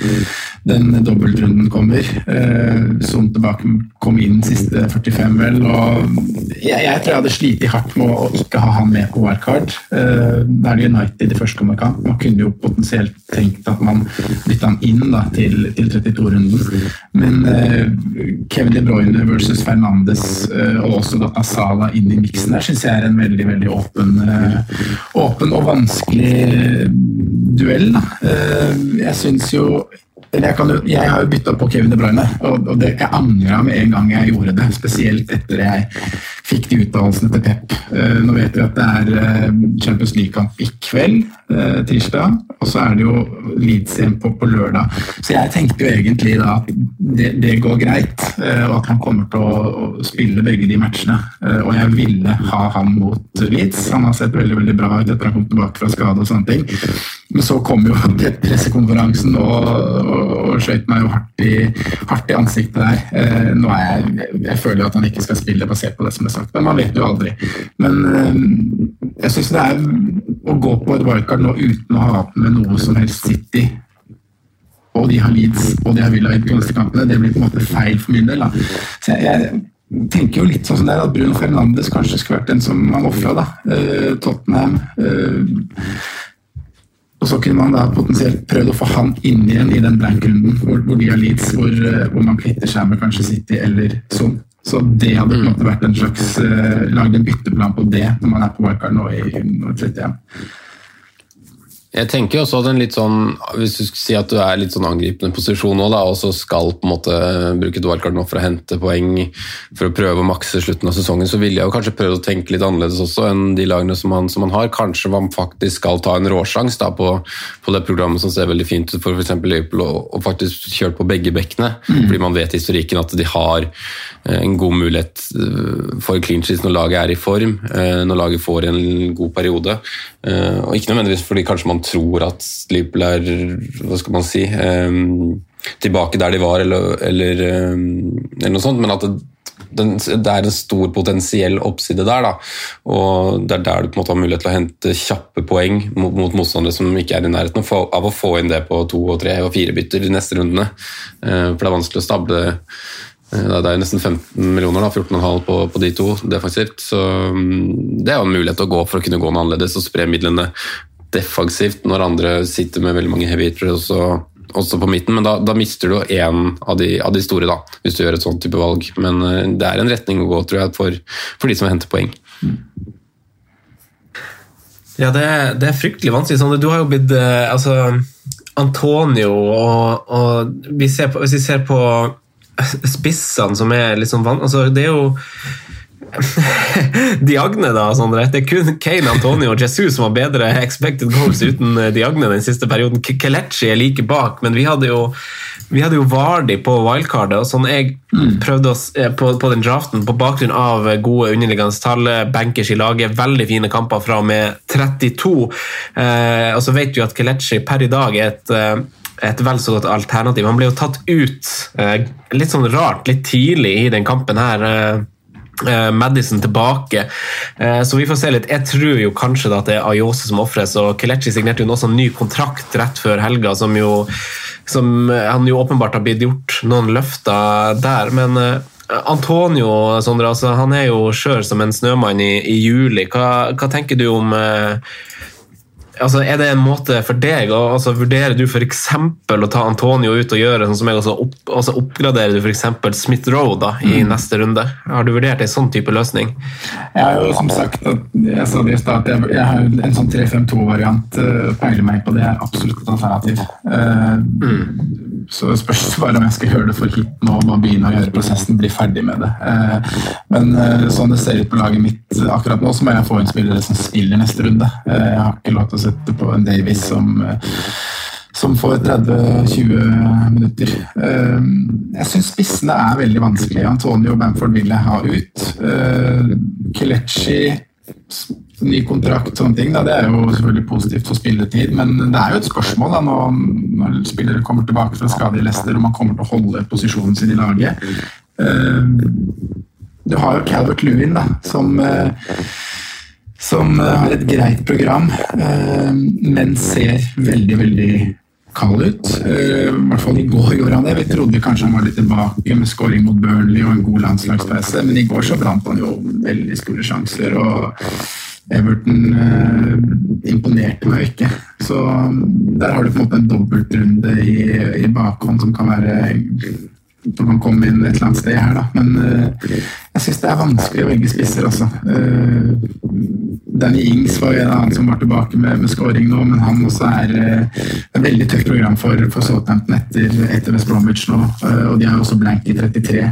den dobbeltrunden kommer. Eh, Son tilbake kom inn siste 45, vel. Og jeg, jeg tror jeg hadde slitt hardt med å ikke ha han med på wildcard. Eh, Da er det United i første kamp. Man kunne jo potensielt tenkt at man bytta han inn da, til, til 32-runden. Men uh, Kevin De Bruyne versus Fernandes uh, og også da Asala inn i miksen der syns jeg er en veldig veldig åpen, eh, åpen og vanskelig duell. Da. Jeg syns jo jeg, jo, jeg har jo bytta på Kevin De Bruyne, og, og det, jeg angra med en gang jeg gjorde det. Spesielt etter jeg fikk de utdannelsene til Pep. Eh, nå vet vi at det er eh, Champions League-kamp i kveld, eh, tirsdag, og så er det jo Leeds igjen på, på lørdag. Så jeg tenkte jo egentlig da at det, det går greit, og at han kommer til å, spille begge de matchene. Og jeg ville ha han mot Leeds. Han har sett veldig veldig bra ut etter han kom tilbake fra skade og sånne ting. Men så kom jo *laughs* pressekonferansen og, og, og skjøt meg jo hardt i, hardt i ansiktet der. Nå er jeg, jeg føler jo at han ikke skal spille basert på det som er sagt, men man vet jo aldri. Men eh, jeg syns det er å gå på et wildcard nå uten å ha med noe som helst City og de har Leeds og de har Villa i de neste kampene, det blir på en måte feil for min del. Da. Så jeg, jeg tenker jo litt sånn som det er at Bruno Fernandes kanskje skulle vært den som man ofra, da. Eh, Tottenham. Eh, og så kunne man da potensielt prøvd å få han inn igjen i den blank-runden hvor, hvor de har Leeds, hvor, hvor man kvitter seg med kanskje City eller sånn. Så det hadde på en måte vært en slags uh, Lagd en bytteplan på det når man er på wildcard nå i nå i 31. Jeg tenker også at en litt sånn, Hvis du skulle si at du er litt sånn angripende posisjon nå, da, og så skal på en måte bruke et wildcard nå for å hente poeng for å prøve å makse slutten av sesongen, så ville jeg jo kanskje prøve å tenke litt annerledes også enn de lagene som man, som man har. Kanskje man faktisk skal ta en råsjans da, på, på det programmet som ser veldig fint ut for f.eks. Liverpool, og, og faktisk kjøre på begge bekkene. Fordi man vet i historikken at de har eh, en god mulighet eh, for clean sheets når laget er i form, eh, når laget får en god periode. Og ikke nødvendigvis fordi kanskje man tror at Liverpool er hva skal man si, um, tilbake der de var, eller, eller, um, eller noe sånt, men at det, den, det er en stor potensiell oppside der. Da. Og Det er der du på en måte har mulighet til å hente kjappe poeng mot, mot motstandere som ikke er i nærheten av, å få- inn det på to, og tre og fire bytter de neste rundene. Eh, For det er vanskelig å stable eh, det er nesten 15 millioner, da, 14,5 på, på de to defensivt. Så det er jo en mulighet å gå for å kunne gå noe annerledes og spre midlene defensivt når andre sitter med veldig mange heavy hitters også, også på midten. Men da, da mister du én av, de- av de store, da, hvis du gjør et sånt type valg. Men eh, det er en retning å gå, tror jeg, for, for de som henter poeng. Ja, det det er fryktelig vanskelig. Sånn, du har jo blitt eh, altså, Antonio og, og vi på, Hvis vi ser på *laughs* spissene som er litt sånn vanskelig Altså, det er jo *laughs* Diagne, da, Sondre. Det er kun Kane, Antonio og Jesus som har bedre expected goals uten eh, Diagne den siste perioden. Kelechi er like bak, men vi hadde jo vi hadde jo Vardi på wildcardet, og sånn jeg prøvde oss eh, på, på den draften på bakgrunn av gode underliggende tall, eh, bankers i laget, veldig fine kamper fra og med 32. Eh, og så vet vi at Kelechi per i dag er et et vel så godt alternativ. Han ble jo tatt ut eh, litt sånn rart, litt tidlig i den kampen her. Eh, Madison tilbake, Eh, så vi får se litt. Jeg tror jo kanskje at det er Ayose som ofres, og Kelechi signerte jo også en ny kontrakt rett før helga, som jo som eh, han jo åpenbart har blitt gjort noen løfter der. Men Antonio Sondre, altså, han er jo skjør som en snømann i, i juli. Hva, hva tenker du om altså, Er det en måte for deg altså, Vurderer du f.eks. å ta Antonio ut og gjøre sånn som jeg, altså, opp, altså oppgraderer du f.eks. Smith Roe da, i neste runde? Har du vurdert en sånn type løsning? Jeg har jo som sagt jeg sa det i stad, at jeg, jeg har en sånn 3-5-2-variant. Uh, peiler meg på det er absolutt et alternativ. Eh, Så det bare om jeg skal gjøre det for hit nå og bare begynne å gjøre prosessen, bli ferdig med det. Eh, Men eh, sånn det ser ut på laget mitt akkurat nå, så må jeg få inn spillere som spiller neste runde. Eh, Jeg har ikke lov til å sette på en Davies som eh, som får 30-20 minutter. Eh, Jeg syns spissene er veldig vanskelig. Antonio Bamford vil jeg ha ut. Eh, Kelechi ny kontrakt, sånne ting. Da. Det er jo selvfølgelig positivt for spilletid, men det er jo et spørsmål da, når, når spillere kommer tilbake fra skade i Leicester og man kommer til å holde posisjonen sin i laget. Uh, du har jo Calvert Lewin, da, som eh, som eh, har et greit program, eh, men ser veldig, veldig kald ut. Eh, I hvert fall i går gjorde han det. Vi trodde kanskje han var litt tilbake med scoring mot Burnley og en god landslagspause, men i går så brant han jo veldig store sjanser. og Everton eh, imponerte meg ikke. Så mm, der har du på en måte en dobbeltrunde i, i bakhånd som kan være som kan komme inn et eller annet sted her, da. Men uh, jeg syns det er vanskelig å velge spisser, altså. Uh, Danny Ings var en annen som var tilbake med, med scoring nå, men han også er uh, et veldig tøft program for, for Southampton etter, etter West Bromwich nå, eh, og de har jo også blank i 33.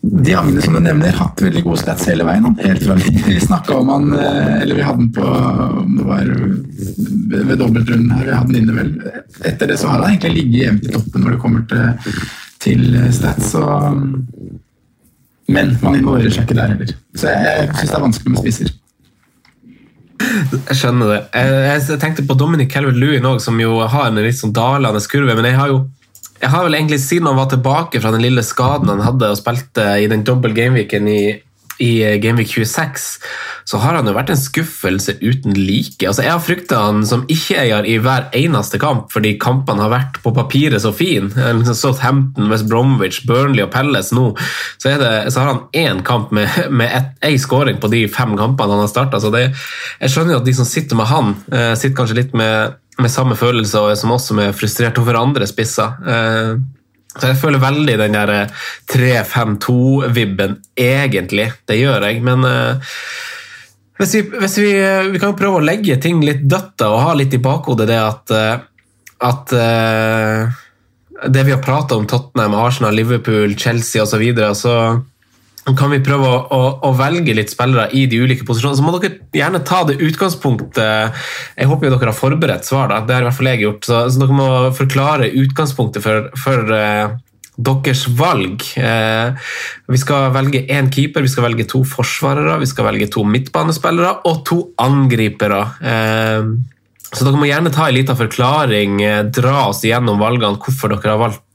Diagne, som du nevner, hatt veldig gode stats hele veien. Helt fra vi, snakka om han, eh, eller vi hadde den på om det var ved, dobbeltrunden her, vi hadde den inne vel. Etter det så har han egentlig ligget jevnt i toppen når det kommer til, til stats. Så, men man involverer seg ikke der heller. Så jeg, jeg syns det er vanskelig med spisser. Jeg skjønner det. Jeg, jeg tenkte på Dominic Calvert-Lewin òg, som jo har en litt sånn dalende kurve. Men jeg har jo jeg har vel egentlig siden han var tilbake fra den lille skaden han hadde og spilte i den dobbel gameweeken i, i Gameweek 26, så har han jo vært en skuffelse uten like. Altså, jeg har frykta han som ikke-eier i hver eneste kamp, fordi kampene har vært på papiret så fine. Southampton, West Bromwich, Burnley og Pelles nå. Så, det, så har han én kamp med, med én scoring på de fem kampene han har starta. Jeg skjønner jo at de som sitter med han, eh, sitter kanskje litt med, med samme følelse og som som er frustrert over andre spisser. Eh, så jeg føler veldig den der eh, 3-5-2-vibben, egentlig. Det gjør jeg, men eh, hvis vi, hvis vi, vi kan prøve å legge ting litt dødt og ha litt i bakhodet det at, eh, at eh, det vi har prata om Tottenham, Arsenal, Liverpool, Chelsea osv., så, videre, så kan vi prøve å, å, å velge litt spillere i de ulike posisjonene. Så må dere gjerne ta det utgangspunktet Jeg håper jo dere har forberedt svar, da. det har i hvert fall jeg gjort. Så, så dere må forklare utgangspunktet for, for uh, deres valg. Uh, vi skal velge én keeper, vi skal velge to forsvarere, vi skal velge to midtbanespillere og to angripere. Uh, så dere må gjerne ta en liten forklaring, dra oss gjennom valgene, hvorfor dere har valgt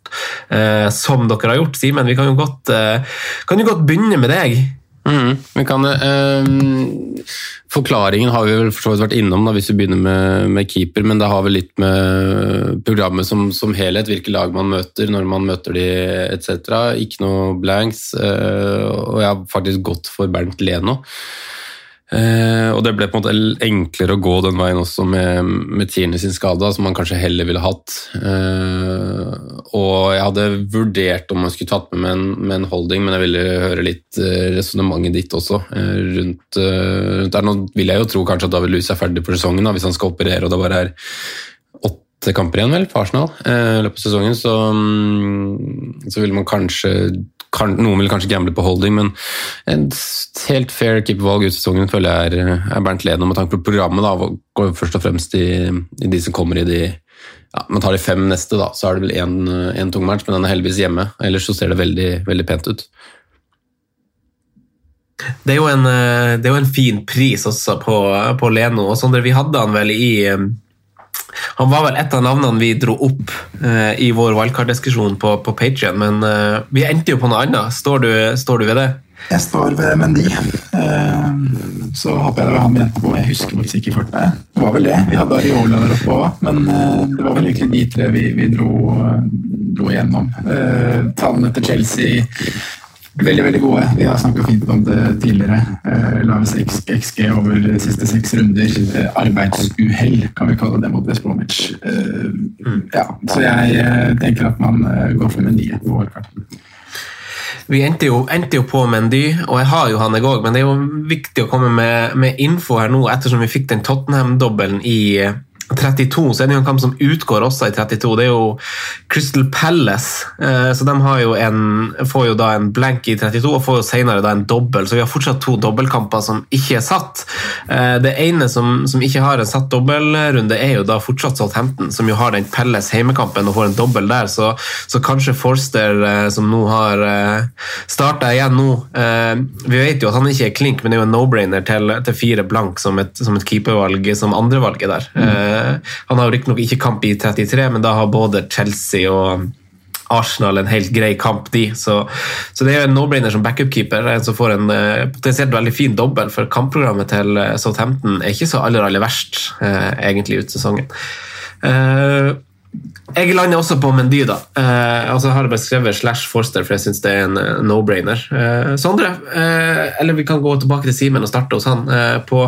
eh, som dere har gjort. Simen, vi kan jo godt, eh, kan jo godt begynne med deg. Mm, vi kan. Ehm, forklaringen har vi vel for så vidt vært innom da, hvis vi begynner med, med keeper, men det har vel litt med programmet som, som helhet, hvilke lag man møter, når man møter de etc. Ikke noe blanks, eh, og jeg har faktisk gått for Bernt Leno. Eh, og det ble på en måte enklere å gå den veien også med, med Tierney sin skade, som man kanskje heller ville hatt. Eh, og jeg hadde vurdert om jeg skulle tatt med med en, en holding, men jeg ville høre litt uh, resonnementet ditt også eh, rundt, eh, rundt der. Nå vil jeg jo tro kanskje at David Lewis er ferdig for sesongen, da, hvis han skal operere og det bare er åtte kamper igjen vel, på Arsenal eh, i løpet av sesongen, så, mm, så vil man kanskje kan, noen vil kanskje gamble på holding, men et helt fair keepervalg ut sesongen føler jeg er, er Bernt Leno med tanke på programmet. da, går først og fremst i, i de som kommer i de ja, Man tar de fem neste, da, så er det vel én tung match, men den er heldigvis hjemme. Ellers så ser det veldig, veldig pent ut. Det er en, eh, det er jo en fin pris også på, på Leno. og Sondre, Vi hadde han vel i eh, Han var vel et av navnene vi dro opp eh, i vår wildcard-diskusjon på, på Patrion, men eh, vi endte jo på noe annet. Står du, står du ved det? Jeg står ved Mendy. Eh, Så håper jeg det var han vi endte på. Jeg husker faktisk ikke fort det. Det var vel det. Vi hadde Ariola der oppe òg, men eh, det var vel egentlig de tre vi, vi dro, dro gjennom. Eh, Tallene til Chelsea veldig veldig gode. Vi har snakka fint om det tidligere. Eh, Lavest XG over de siste seks runder. Eh, Arbeidsuhell, kan vi kalle det mot West Bromwich. Eh, Ja, så jeg eh, tenker at man eh, går for Mendy på årkarten. Vi endte jo, endte jo på Mendy, og jeg har jo han jeg òg, men det er jo viktig å komme med, med info her nå, ettersom vi fikk den Tottenham-dobbelen i, 32, så er det jo en kamp som utgår også i 32. Det er jo Crystal Palace. Eh, så de har jo en, får jo da en blank i 32 og får jo senere da en dobbel. Så vi har fortsatt to dobbeltkamper som ikke er satt. Eh, det ene som, som ikke har en satt dobbeltrunde, er jo da fortsatt Southampton, som jo har den Palace heimekampen og får en dobbel der. Så, så kanskje Forster, eh, som nå har starta igjen nå Vi vet jo at han ikke er klink, men det er jo en no-brainer til, til, fire blank som et, som et keepervalg som andrevalget der. Mm. Eh, han har riktignok ikke kamp i 33, men da har både Chelsea og Arsenal en helt grei kamp, de. Så, så det er jo en no-brainer som backup-keeper. En som får en uh, potensielt veldig fin dobbel, for kampprogrammet til uh, Southampton er ikke så aller, aller verst, egentlig, ut sesongen. Jeg lander også på Mendy, da. Eh, altså jeg har bare skrevet slash Forster, for jeg syns det er en uh, no-brainer. Eh, Sondre, eh, eller vi kan gå tilbake til Simen og starte hos han. Eh, på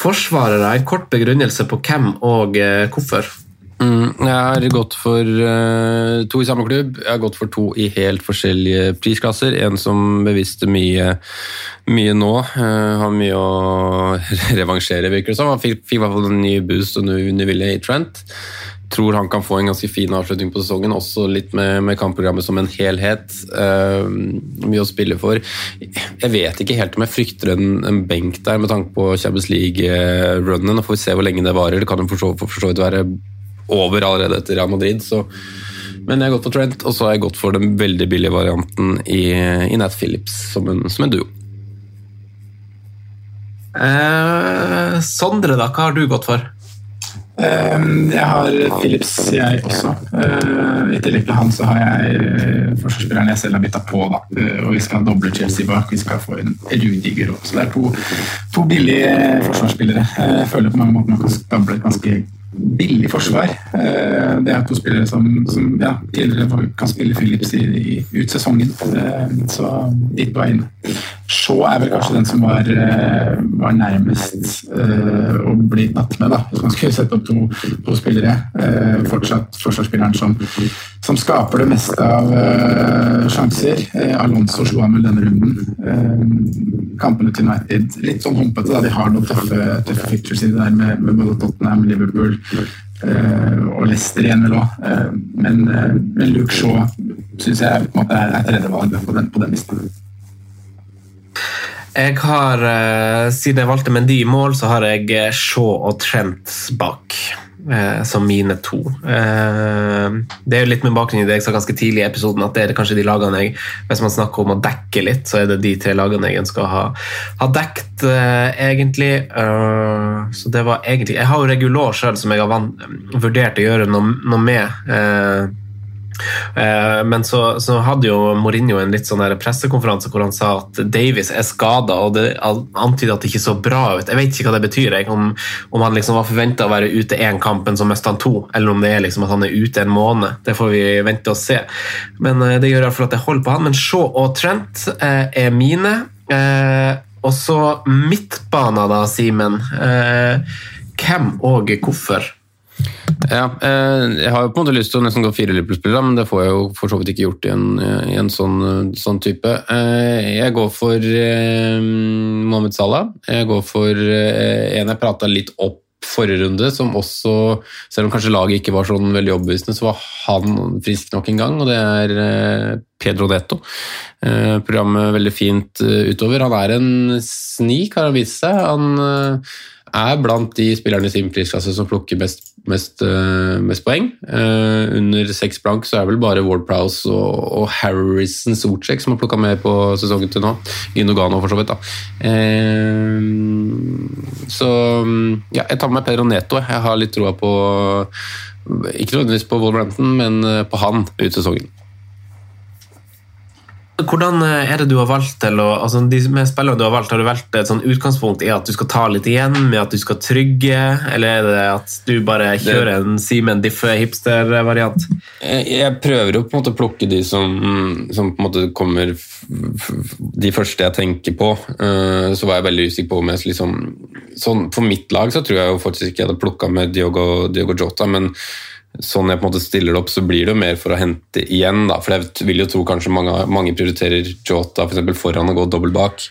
forsvarere, en kort begrunnelse på hvem og eh, hvorfor. Mm, jeg har gått for uh, to i samme klubb. Jeg har gått for to i helt forskjellige prisklasser. En som bevisste mye, mye nå. Uh, har mye å *laughs* revansjere, virker det som. Han fikk, fikk i hvert fall en ny boost og nå ville i Trent tror han kan få en ganske fin avslutning på sesongen, også litt med, med kampprogrammet som en helhet. Uh, mye å spille for. Jeg vet ikke helt om jeg frykter en, en benk der med tanke på Champions League-runnen. Får vi se hvor lenge det varer. Det kan jo for så vidt være over allerede etter Real Madrid. Så. Men jeg har gått for Trent, og så har jeg gått for den veldig billige varianten i, i Nat Phillips som en, som en duo. Eh, Sondre, da, hva har du gått for? Ehm, jeg har Philips, jeg også. Ehm, I tillegg til han så har jeg eh, forsvarsspilleren jeg selv har bytta på. Da. Eh, og vi skal doble Chelsea bak. Vi skal få en Rudiger opp. Så det er to, to billige forsvarsspillere. Eh, jeg føler på mange måter man kan stable et ganske billig forsvar. Eh, det er to spillere som, som ja, tidligere kan spille Philips i, i, ut sesongen. Eh, så dit på veien. Shaw er vel kanskje den som var, eh, var nærmest å bli tatt med, da, hvis man skulle sette opp to, to spillere. Fortsatt forsvarsspilleren som, som, skaper det meste av sjanser. Alonso slo han vel denne runden. Kampene til United litt sånn humpete. da, De har noen tøffe, tøffe fictures i det der med, med både Tottenham, Liverpool, Uh, og Leicester igjen vel òg. Uh, men, uh, Luke Shaw syns jeg på en måte er, er tredjevalg på den, på den lista. Jeg har, Siden jeg valgte Mendy i mål, så har jeg Shaw og Trent bak eh, som mine to. Eh, det er jo litt med bakgrunn i det jeg sa ganske tidlig i episoden, at det er kanskje de lagene jeg Hvis man snakker om å dekke litt, så er det de tre lagene jeg ønsker å ha, ha dekt, eh, egentlig. Eh, så det var egentlig Jeg har jo Regulår sjøl, som jeg har vurdert å gjøre noe med. Eh, men så, så, hadde jo Mourinho en litt sånn pressekonferanse hvor han sa at Davies er skada, og det antyder at det ikke så bra ut. Jeg vet ikke hva det betyr, jeg, om, om, han liksom var forventa å være ute én kamp, men så mista han to, eller om det er liksom at han er ute en måned. Det får vi vente og se. Men eh, det gjør iallfall at jeg holder på han. Men Shaw og Trent eh, er mine. og så midtbana, da, Simen. hvem og hvorfor? Ja, eh, jeg har jo på en måte lyst til å nesten gå fire Liverpool-spillere, men det får jeg jo for så vidt ikke gjort i en, i en sånn, sånn, type. Eh, jeg går for eh, Mohammed Salah. Jeg går for en jeg prata litt opp forrige runde, som også, selv om kanskje laget ikke var sånn veldig overbevisende, så var han frisk nok en gang, og det er Pedro Detto. Programmet veldig fint utover. Han er en snik, har han vist seg. Han er blant de spillerne i sin prisklasse som plukker mest, mest, uh, mest poeng. Uh, under seks blank så er vel bare Ward Prowse og, og Harrison Socek som har plukka med på sesongen til nå. Inogano, for så vidt. da. Uh, så ja, jeg tar med meg Pedro Neto. Jeg har litt troa på Ikke nødvendigvis på Wolverhampton, men på han ut sesongen. Hvordan eh, er det du har valgt til å, altså de med spillerne du har valgt, Har du valgt et sånn utgangspunkt i at du skal ta litt igjen, med at du skal trygge, eller er det at du bare kjører en Simen Diffe hipster-variant? Jeg prøver å på en måte plukke de som, som, på en måte kommer De første jeg tenker på. Eh, så var jeg veldig usikker på om jeg liksom sånn, For mitt lag så tror jeg jo faktisk ikke jeg hadde plukka med Diogo, Diogo Jota, men sånn jeg på en måte stiller det opp, så blir det jo mer for å hente igjen. Da. For jeg vil jo tro kanskje mange, mange prioriterer Jota for foran å gå dobbelt bak.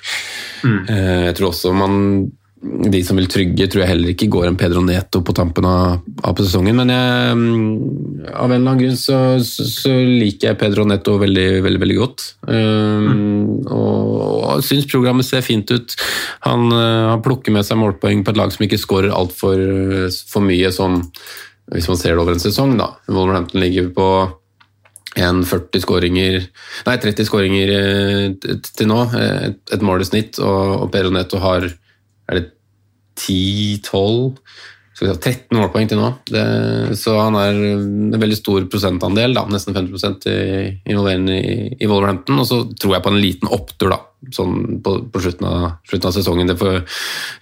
Mm. Eh, jeg tror også man de som vil trygge, tror jeg heller ikke går en Pedro Neto på tampen av, av på sesongen. Men jeg, mm, av en eller annen grunn så, så, så liker jeg Pedro Neto veldig, veldig, veldig godt. Um, og, og syns programmet ser fint ut. Han, uh, han plukker med seg målpoeng på et lag som ikke skårer altfor for mye, sånn, hvis man ser det over en sesong. da. Wolverhampton ligger på en 40 skåringer Nei, 30 skåringer eh, til nå. eh, Et, et mål i snitt. Og, og Peronetto har er det 10-12 skal vi si, 13 målpoeng til nå. Det, så han er en veldig stor prosentandel, da, nesten 50 i, involverende i, i Wolverhampton. Og så tror jeg på en liten opptur da, sånn på, på slutten, av, slutten, av, sesongen. Det for,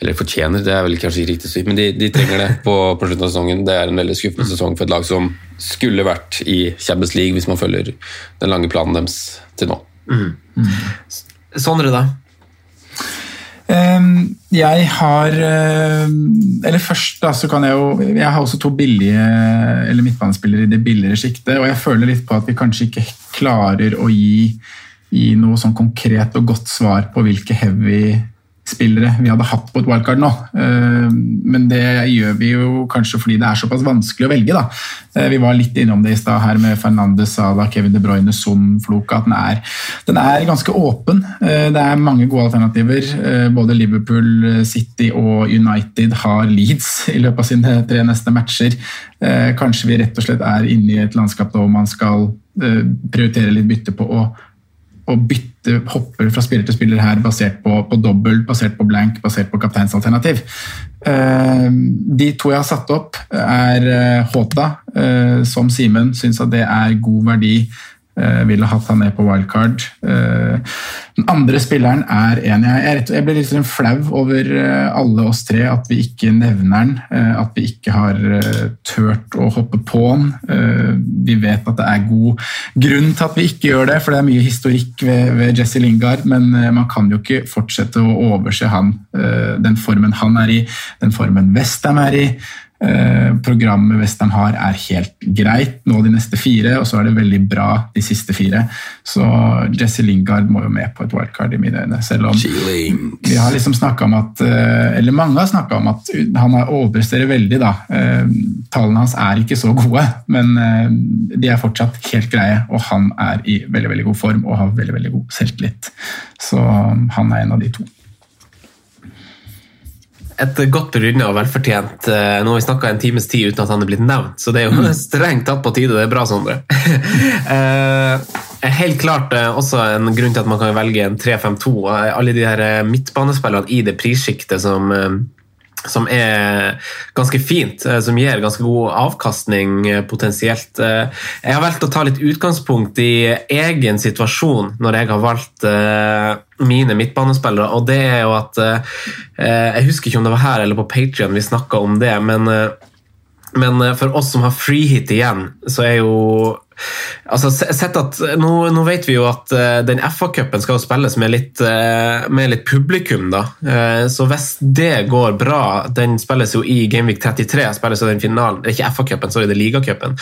eller fortjener, det er vel kanskje riktig å si, men de, de trenger det på, på, slutten av sesongen. Det er en veldig skuffende sesong for et lag som skulle vært i Champions League hvis man følger den lange planen deres til nå. Mm. Sondre, da? Um, jeg har uh, Eller først da, så kan jeg jo Jeg har også to billige eller midtbanespillere i det billigere sjiktet, og jeg føler litt på at vi kanskje ikke klarer å gi, gi noe sånn konkret og godt svar på hvilke heavy spillere vi hadde hatt på et wildcard nå. Men det gjør vi jo kanskje fordi det er såpass vanskelig å velge. da. Vi var litt innom det i stad her med Fernandes, Sala, Kevin De Bruyne, Son, Floka. Den er, den er ganske åpen. Det er mange gode alternativer. Både Liverpool, City og United har Leeds i løpet av sine tre neste matcher. Kanskje vi rett og slett er inne i et landskap da man skal prioritere litt bytte på å å bytte hopper fra spiller til spiller her basert på, på dobbelt, basert på blank, basert på kapteinsalternativ. Uh, de to jeg har satt opp, er uh, Håta, uh, som Simen syns at det er god verdi. Ville hatt han ned på wildcard. den andre spilleren er en jeg, jeg ble litt sånn flau over alle oss tre, at vi ikke nevner den. at vi ikke har turt å hoppe på han. vi vet at det er god grunn til at vi ikke gjør det, for det er mye historikk ved, ved Jesse Lingard, men man kan jo ikke fortsette å overse han, den formen han er i, den formen Westham er i. Programmet Western har er helt greit nå de neste fire, og så er det veldig bra de siste fire. Så Jesse Lingard må jo med på et wildcard i mine øyne. Selv om vi har liksom om at Eller mange har snakka om at han overpresterer veldig, da. Tallene hans er ikke så gode, men de er fortsatt helt greie, og han er i veldig, veldig god form og har veldig, veldig god selvtillit. Så han er en av de to et godt begrunna og velfortjent Nå har vi snakka en times tid uten at han er blitt nevnt, så det er jo *laughs* strengt tatt på tide. Det er bra, Sondre. *laughs* Helt klart også en grunn til at man kan velge en 3-5-2. Alle de her midtbanespillerne i det prissjiktet som som er ganske fint, som gir ganske god avkastning potensielt. Jeg har valgt å ta litt utgangspunkt i egen situasjon når jeg har valgt mine midtbanespillere, og det er jo at Jeg husker ikke om det var her eller på Patrion vi snakka om det, men, men for oss som har freehit igjen, så er jo Altså, sett at, nå, nå, vet vi jo at uh, den FA-cupen skal jo spilles med litt, uh, med litt publikum. da. Uh, så hvis det går bra Den spilles jo i Gameweek 33. spilles jo den finalen, ikke FA-cupen, sorry, det er ligacupen.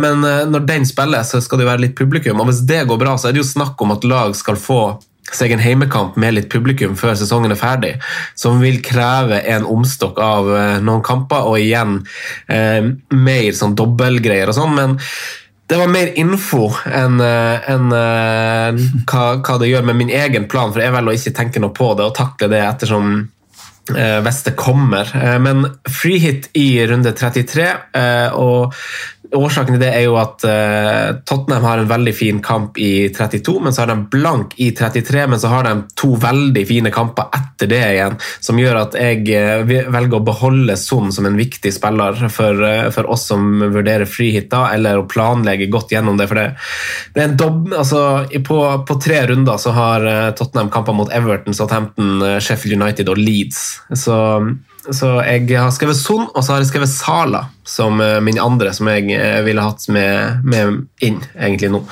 men når den spilles, så skal det jo være litt publikum. Og hvis det går bra, så er det jo snakk om at lag skal få seg en heimekamp med litt publikum før sesongen er ferdig, som vil kreve en omstokk av noen kamper og igjen mer sånn dobbeltgreier og sånn. men det var mer info enn en, en, hva, hva, det gjør med min egen plan, for jeg velger å ikke tenke noe på det og takle det ettersom eh, hvis det kommer. men men freehit i runde 33, og Årsaken til det er jo at uh, Tottenham har en veldig fin kamp i 32, men så har de blank i 33, men så har de to veldig fine kamper etter det igjen, som gjør at jeg uh, velger å beholde Son som en viktig spiller for, uh, for oss som vurderer freehit, da, eller å planlegge godt gjennom det. for det, det er en dobb, altså, på, på, tre runder så har Tottenham kamper mot Everton, Southampton, Sheffield United og Leeds. Så så jeg har skrevet Son, og så har jeg skrevet Sala som eh, min andre, som jeg eh, ville hatt med, med inn egentlig nå.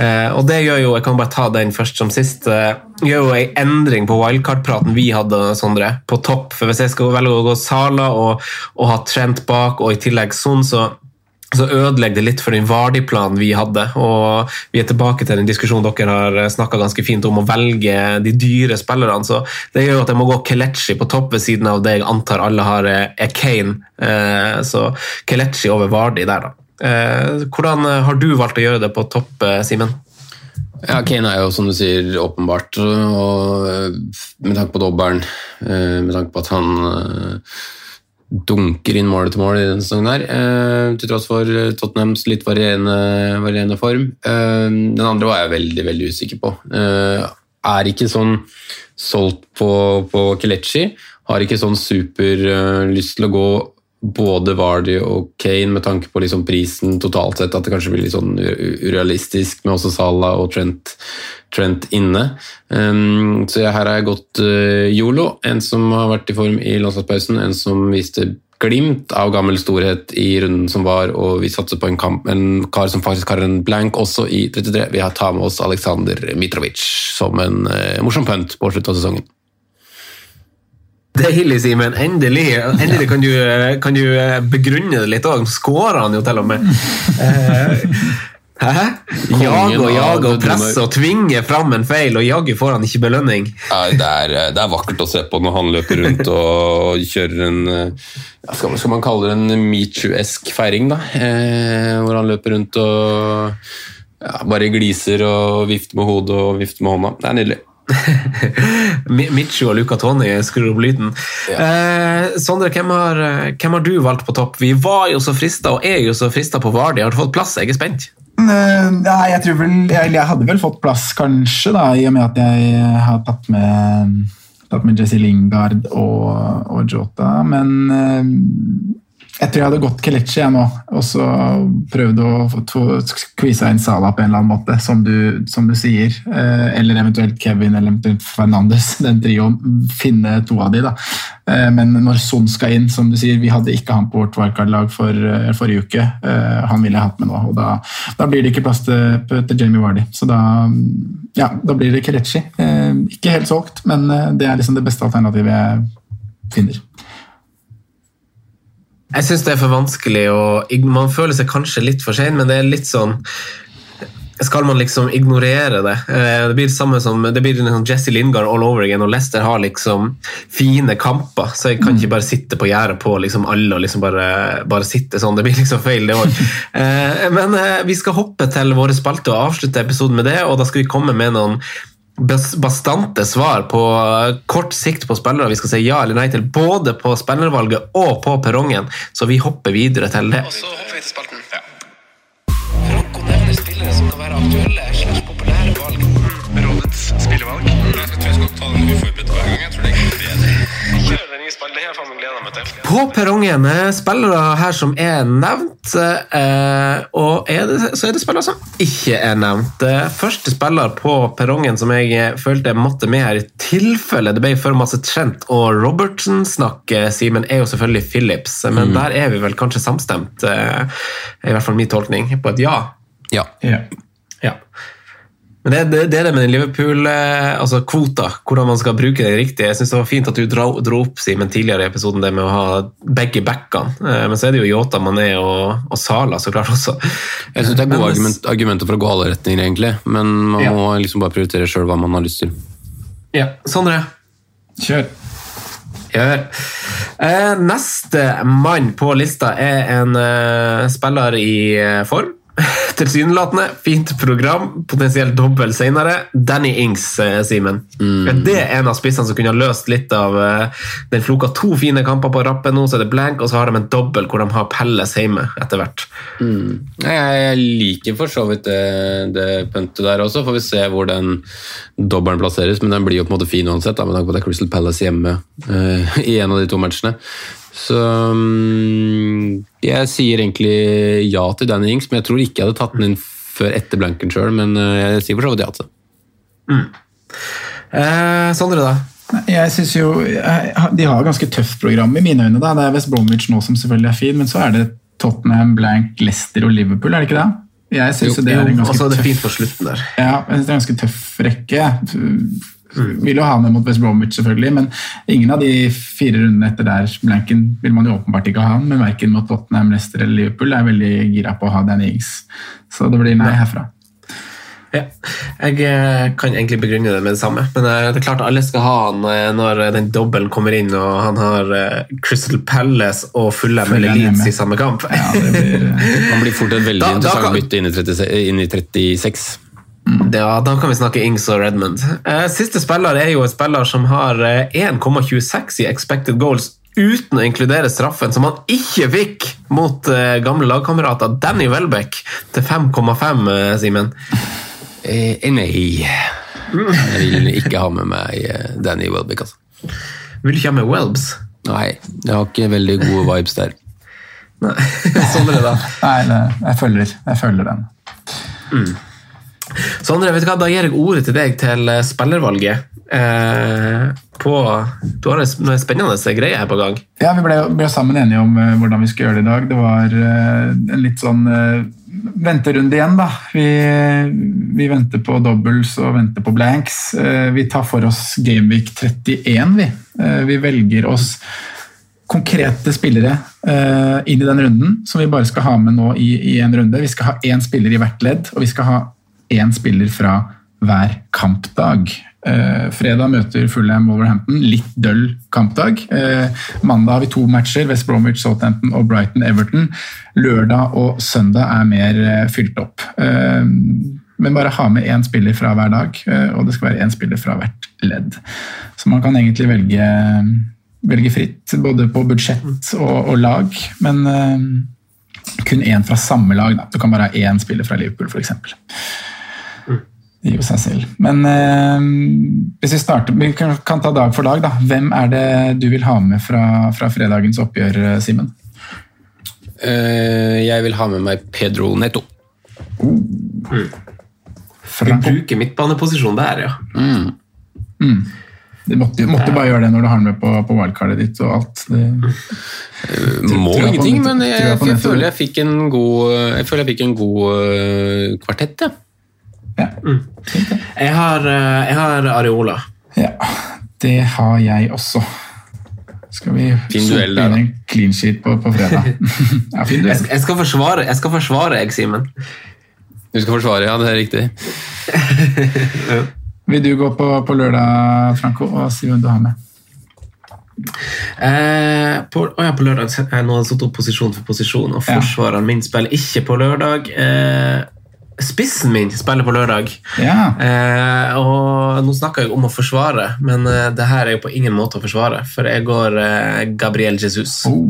Eh, og det gjør jo, Jeg kan bare ta den først som sist. gjør jo en endring på wildcard-praten vi hadde, Sondre, på topp. For Hvis jeg skal velge å gå Sala og, og ha Trent bak, og i tillegg Son, så så ødelegger det litt for den Vardi-planen vi hadde. Og vi er tilbake til den diskusjonen dere har snakka ganske fint om, å velge de dyre spillerne. Så det gjør at jeg må gå Kelechi på topp ved siden av det jeg antar alle har, er Kane. Eh, Så Kelechi over Vardi der, da. Eh, Hvordan har du valgt å gjøre det på topp, eh, Simen? Ja, Kane er jo som du sier åpenbart, og eh, med tanke på dobbelen, eh, med tanke på at han eh, dunker inn målet til mål i denne sesongen her, eh, til tross for Tottenhams litt varierende, varierende form. Eh, Den andre var jeg veldig, veldig usikker på. Eh, Er ikke sånn solgt på, på Kelechi, har ikke sånn super eh, lyst til å gå både Vardy og Kane med tanke på liksom prisen totalt sett, at det kanskje blir litt sånn urealistisk med også Salah og Trent, Trent inne. Um, så her har jeg gått uh, Yolo, en som har vært i form i landslagspausen, en som viste glimt av gammel storhet i runden som var, og vi satser på en, kamp, en kar som faktisk har en blank også i 33. Vi har tar med oss Aleksandr Mitrovic som en uh, morsom punt på slutten av sesongen. Deilig, Simen. Endelig, endelig kan, du, kan du begrunne det litt òg. Skårer han jo til og med. Eh, Hæ? Jage og jage og presse og tvinge fram en feil, og jaggu får han ikke belønning. Det, er, det er vakkert å se på når han løper rundt og kjører en eh, skal, man- skal man kalle det en metoo-esk feiring, da? Eh, hvor han løper rundt og ja, bare gliser og vifter med hodet og vifter med hånda. Det er nydelig. *laughs* Mi- Michu og Luca Toni skrur opp lyden. Eh, Sondre, hvem har, hvem har du valgt på topp? Vi var jo så frista, og er jo så frista på Vardi. Har du fått plass? Jeg er spent. Eh, Nei, jeg tror vel jeg, jeg hadde vel fått plass, kanskje, da, i og med at jeg har tatt med, tatt med Jesse Lingard og, og Jota. Men eh, jeg tror jeg hadde gått Kelechi jeg nå, og så prøvd å kvise inn Salah på en eller annen måte, som du, som du sier. Eh, Eller eventuelt Kevin eller eventuelt Fernandes, *laughs* den trioen. Finne to av de, da. Eh, Men når Son skal inn, som du sier, vi hadde ikke han på vårt wildcard-lag for, eh, forrige uke. Han ville jeg hatt med nå, og da, da blir det ikke plass til, til Jamie Vardy. Så da, ja, da blir det Kelechi. Ikke helt solgt, men det er liksom det beste alternativet jeg finner. Jeg syns det er for vanskelig og Man føler seg kanskje litt for sein, men det er litt sånn skal man liksom ignorere det? Eh, Det blir det samme som det blir liksom Jesse Lingard all over again, og Leicester har liksom fine kamper, så jeg kan ikke bare sitte på gjerdet på liksom alle og liksom bare, bare sitte sånn. Det blir liksom feil, det òg. *laughs* Men eh, vi skal hoppe til våre spalter og avslutte episoden med det, og da skal vi komme med noen bastante svar på eh, kort sikt på spillere vi skal si ja eller nei til, både på spillervalget og på perrongen, så vi hopper videre til det. Og så hopper vi til spalten. Franco nevner spillere som kan være aktuelle slags populære valg. Rådets spillevalg. Jeg tror jeg skal ta den uforberedt den nye. Det har jeg gleda meg til. På perrongen er spillere her som er nevnt, eh, og er det, så er det spillere som ikke er nevnt. Eh, Første spiller på perrongen som jeg eh, følte jeg måtte med her, i tilfelle det ble for masse Trent og Robertson-snakk, eh, Simen, er jo selvfølgelig Phillips, men Mm. der er vi vel kanskje samstemt, eh, i hvert fall min tolkning, på et ja. Ja. Ja. Men det, det, det er det med Liverpool-kvota, altså kvota, hvordan man skal bruke det riktig. Jeg synes det var fint at du dro, dro opp Simen, tidligere i episoden det med å ha begge backene. Eh, Men så er det jo Yota, Mané og, og Sala så klart også. Jeg syns det er gode argument, argumenter for å gå alle retninger, egentlig. Men man Ja. må liksom bare prioritere sjøl hva man har lyst til. Ja, Sondre? Kjør. Gjør. Eh, neste mann på lista er en eh, spiller i eh, form. *laughs* Tilsynelatende. Fint program. Potensielt dobbel senere. Danny Ings, Simen. Mm. Er det en av spissene som kunne ha løst litt av eh, Den floka to fine kamper på rappen nå, så er det blank, og så har de en dobbel hvor de har Pelles hjemme etter hvert. Mm. Jeg liker for så vidt det, det puntet der også. Får vi se hvor den dobbelen plasseres, men den blir jo på en måte fin uansett, da, med tanke på at det er Crystal Palace hjemme uh, *laughs* i en av de to matchene. Så mm, jeg sier egentlig ja til Danny Ings, men jeg tror ikke jeg hadde tatt den inn før etter blanken sjøl, men eh, jeg sier for så vidt ja til det. Eh, Sondre, da? Jeg synes jo, De har ganske tøft program i mine øyne. da. Det er West Bromwich nå som selvfølgelig er fin, men så er det Tottenham, Blank, Leicester og Liverpool, er det ikke det? Jeg synes jo, det er en ganske så er det tøff fint på slutten der. Ja, jeg synes det er en ganske tøff rekke. Vil jo ha med mot West Bromwich, selvfølgelig, men ingen av de fire rundene etter der blanken vil man jo åpenbart ikke ha, men verken mot Tottenham, Leicester eller Liverpool er veldig gira på å ha Danny Ings. Så det blir nei herfra. Ja. Jeg eh, kan egentlig begrunne det med det samme, men eh, det er klart alle skal ha han eh, når den dobbelen kommer inn og han har Crystal Palace og Fulham eller Leeds i samme kamp. Ja, det blir, Han blir fort et veldig Da- da interessant kan- bytte inn i, 36, inn i 36. Ja, Da kan vi snakke Ings og Redmond. Eh, Siste spiller er jo en spiller som har eh, 1,26 i expected goals uten å inkludere straffen, som han ikke fikk mot eh, gamle lagkamerater Danny Welbeck til 5,5, eh, Simen. Eh, nei. Jeg vil ikke ha med meg eh, Danny Welbeck, altså. Vil du ikke ha med Welbs? Nei, jeg har ikke veldig gode vibes der. Nei, *laughs* Sondre, da. nei, jeg, følger, jeg følger den. Sondre, vet du hva? da gir jeg ordet til deg til eh, spillervalget. Eh, på, du har en- spennende greier her på gang. Ja, Vi ble, ble sammen enige om uh, hvordan vi skulle gjøre det i dag. Det var uh, en litt sånn uh, venterunde igjen, da. Vi, vi venter på doubles og venter på blanks. Vi tar for oss Gameweek 31, vi. Vi velger oss konkrete spillere inn i den runden, som vi bare skal ha med nå i, i en runde. Vi skal ha én spiller i hvert ledd, og vi skal ha én spiller fra hver kampdag. Eh, fredag møter Fulham Wolverhampton. Litt døll kampdag. Eh, mandag har vi to matcher, West Bromwich, Southampton og Brighton Everton. Lørdag og søndag er mer eh, fylt opp. Eh, men bare ha med én spiller fra hver dag, eh, og det skal være én spiller fra hvert ledd. Så man kan egentlig velge, velge fritt, både på budsjett og, og lag, men eh, kun én fra samme lag. Da. Du kan bare ha én spiller fra Liverpool, f.eks. Det gir jo seg selv. Men eh, hvis vi starter, vi kan, kan ta dag for dag. Da. Hvem er det du vil ha med fra, fra fredagens oppgjør, eh, Simen? Eh, jeg vil ha med meg Pedro Netto. Vi Franco. bruker midtbaneposisjon der, ja. Du måtte, måtte bare gjøre det når du har den med på, på wildcardet ditt og alt. Det, Må tror ingenting, men jeg, jeg jeg, føler jeg fikk en god, jeg føler jeg fikk en god eh, kvartett. Ja. Ja. Jeg har, eh, jeg har Areola. ja, det har jeg også. Skal vi sope inn en clean sheet på, på fredag? *laughs* ja, fin duell. jeg skal forsvare, jeg skal forsvare jeg, Simen. Du skal forsvare, ja, det er riktig. Vil du gå på, på lørdag, Franco, og si hvem du har med? Eh, på, oh ja, på lørdag Nå har jeg satt opp posisjon for posisjon, og Ja. forsvareren min spiller ikke på lørdag. Eh, spissen min spiller på lørdag. Ja, Eh, og nå snakker jeg om å forsvare, men eh, det her er jo på ingen måte å forsvare. For jeg går eh, Gabriel Jesus. oh,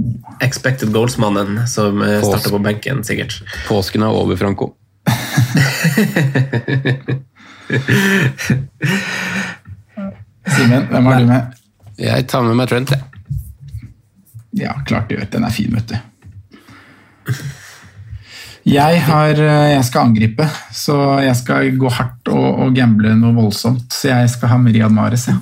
Expected goals-mannen som eh, Pås- starter på benken, sikkert. Påsken er over, Franco. *laughs* Simen, hvem har du med? Jeg tar med meg Trent. jeg. Ja, klart du gjør. Den er fin, vet du. Jeg, har, eh, jeg skal angripe, så jeg skal gå hardt og, og gamble noe voldsomt. Så jeg skal ha Riyad Mahrez. Ja.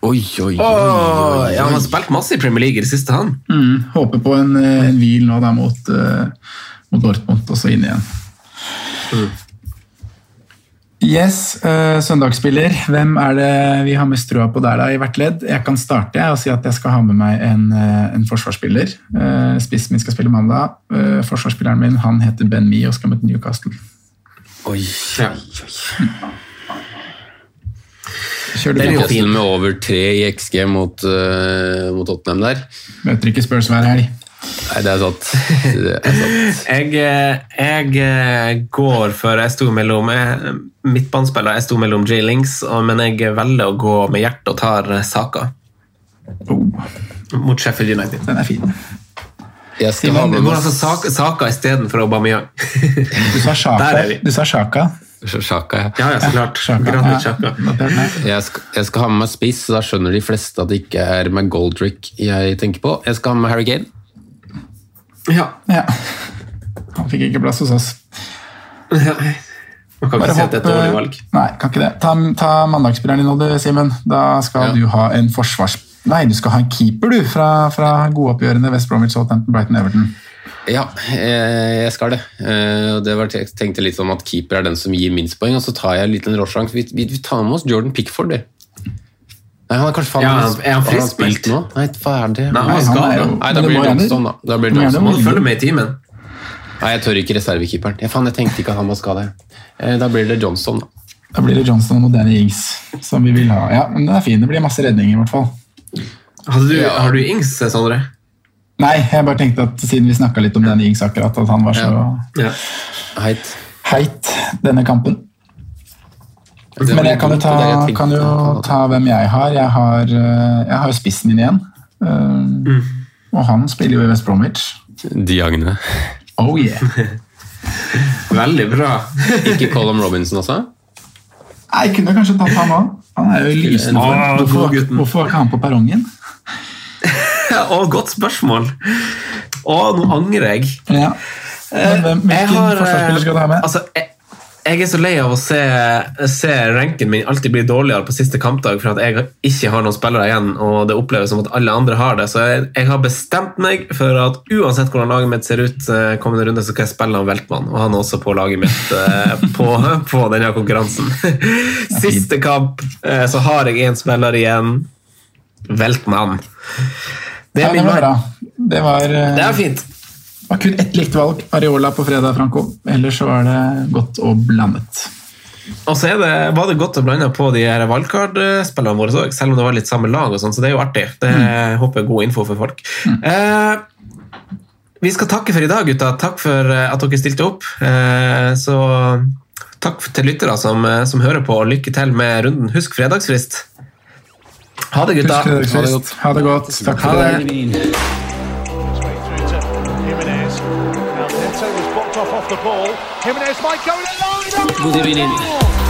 Oi, oi, oi. Åh, oi, ja, han har spilt masse i Premier League i det siste, han. Mm, håper på en, eh, en hvil nå da mot, eh, mot Dortmund, og så inn igjen. Yes, uh, søndagsspiller. Hvem er det vi har mest trua på der da, i hvert ledd? Jeg kan starte jeg, og si at jeg skal ha med meg en, eh, en forsvarsspiller. Uh, spissen min skal spille mandag. Uh, forsvarsspilleren min han heter Ben Mee og skal møte Newcastle. Oi. oi, du er på? Newcastle med over tre i XG mot, mot Tottenham der. Møter ikke Spurs hver helg. Nei, det er sant. Det er sant. Jeg, eh, jeg eh, går for Jeg sto mellom jeg, midtbanespiller. Jeg sto mellom J. Links, men jeg velger å gå med hjertet og tar eh, Saka Oh, mot Sheffield United. den er fin. Jeg skal ha du går altså Saka, Saka istedenfor Aubameyang. Du sa Saka Sjaka. Du sa Sjaka. Sjaka. ja. Ja, ja, så klart. Sjaka. Ja, meg. Jeg skal, jeg skal ha med meg spiss, så da skjønner de fleste at det ikke er McGoldrick jeg tenker på. Jeg skal ha med Harry Kane. Ja. Ja. Han fikk ikke plass hos oss. Man kan ikke si at det er et dårlig valg. Nei, kan ikke det. Ta, ta mandagsspilleren din Simen. Da skal Ja. du ha en forsvars... Nei, du skal ha en keeper, du, fra, fra godoppgjørene West Bromwich, Southampton, Brighton, Everton. Ja, eh, jeg skal det. Eh, det var, jeg tenkte litt om at keeper er den som gir minst poeng, og så tar jeg en liten råsjanse. Vi, vi, vi tar med oss Jordan Pickford, du. Nei, han er kanskje faen Ja, han- er han frispilt spilt nå? Nei, hva er det? Nei, han skal jo- Nei, da blir det gjerne- Johnston, da. da blir det må følge med i timen? Nei, jeg tør ikke reservekeeperen. Jeg, jeg tenkte ikke at han var skadet. Eh, Da blir det Johnston, da. Da blir det Johnston og Danny Ings som vi vil ha. Ja, men den er fin. Det blir masse redninger, i hvert fall. Hadde du, Ja. Har du Ings, Sondre? Nei, jeg bare tenkte at siden vi snakka litt om Danny Ings akkurat, at han var så Ja. Heit. heit denne kampen. Men jeg kan jo ta, kan jo ta hvem jeg har. Jeg har, eh, jeg har spissen min igjen. Eh, Og han spiller jo i West Bromwich. Diagne. Oh yeah! *laughs* Veldig bra. Ikke Colum Robinson også? Nei, Jeg kunne kanskje tatt han òg. Han er jo lysende Hvorfor, godgutten. hvorfor var ikke han på perrongen? Å, godt spørsmål. Å, nå angrer jeg. Ja. Men hvem, hvilken har, eh, forsvarsspiller skal du ha med? Altså, jeg, jeg er så lei av å se, se ranken min alltid bli dårligere på siste kampdag for at jeg ikke har noen spillere igjen, og det oppleves som at alle andre har det. Så jeg, jeg har bestemt meg for at uansett hvordan laget mitt ser ut eh, kommende runde, så skal jeg spille han Veltmann, og han er også på laget mitt eh, *laughs* på, på denne konkurransen. Siste kamp eh, så har jeg én spiller igjen. Veltmann. Det er min var vei. Det var, Det er fint. Var kun ett likt valg. Areola på fredag, Franco. Ellers så var det godt og blandet. Og så er det, var det godt å blande på de her wildcard-spillerne våre òg, selv om det var litt samme lag. og sånn, så det er jo artig. Det Mm. håper jeg er god info for folk. Eh, vi skal takke for i dag, gutta. Takk for eh, at dere stilte opp. Eh, så takk til lyttere som, eh, som hører på, og lykke til med runden. Husk fredagsfrist. Ha det, gutta. Husk fredagsfest. Ha det godt. Takk Ha for det. The ball. Jimenez might go in line. Moderne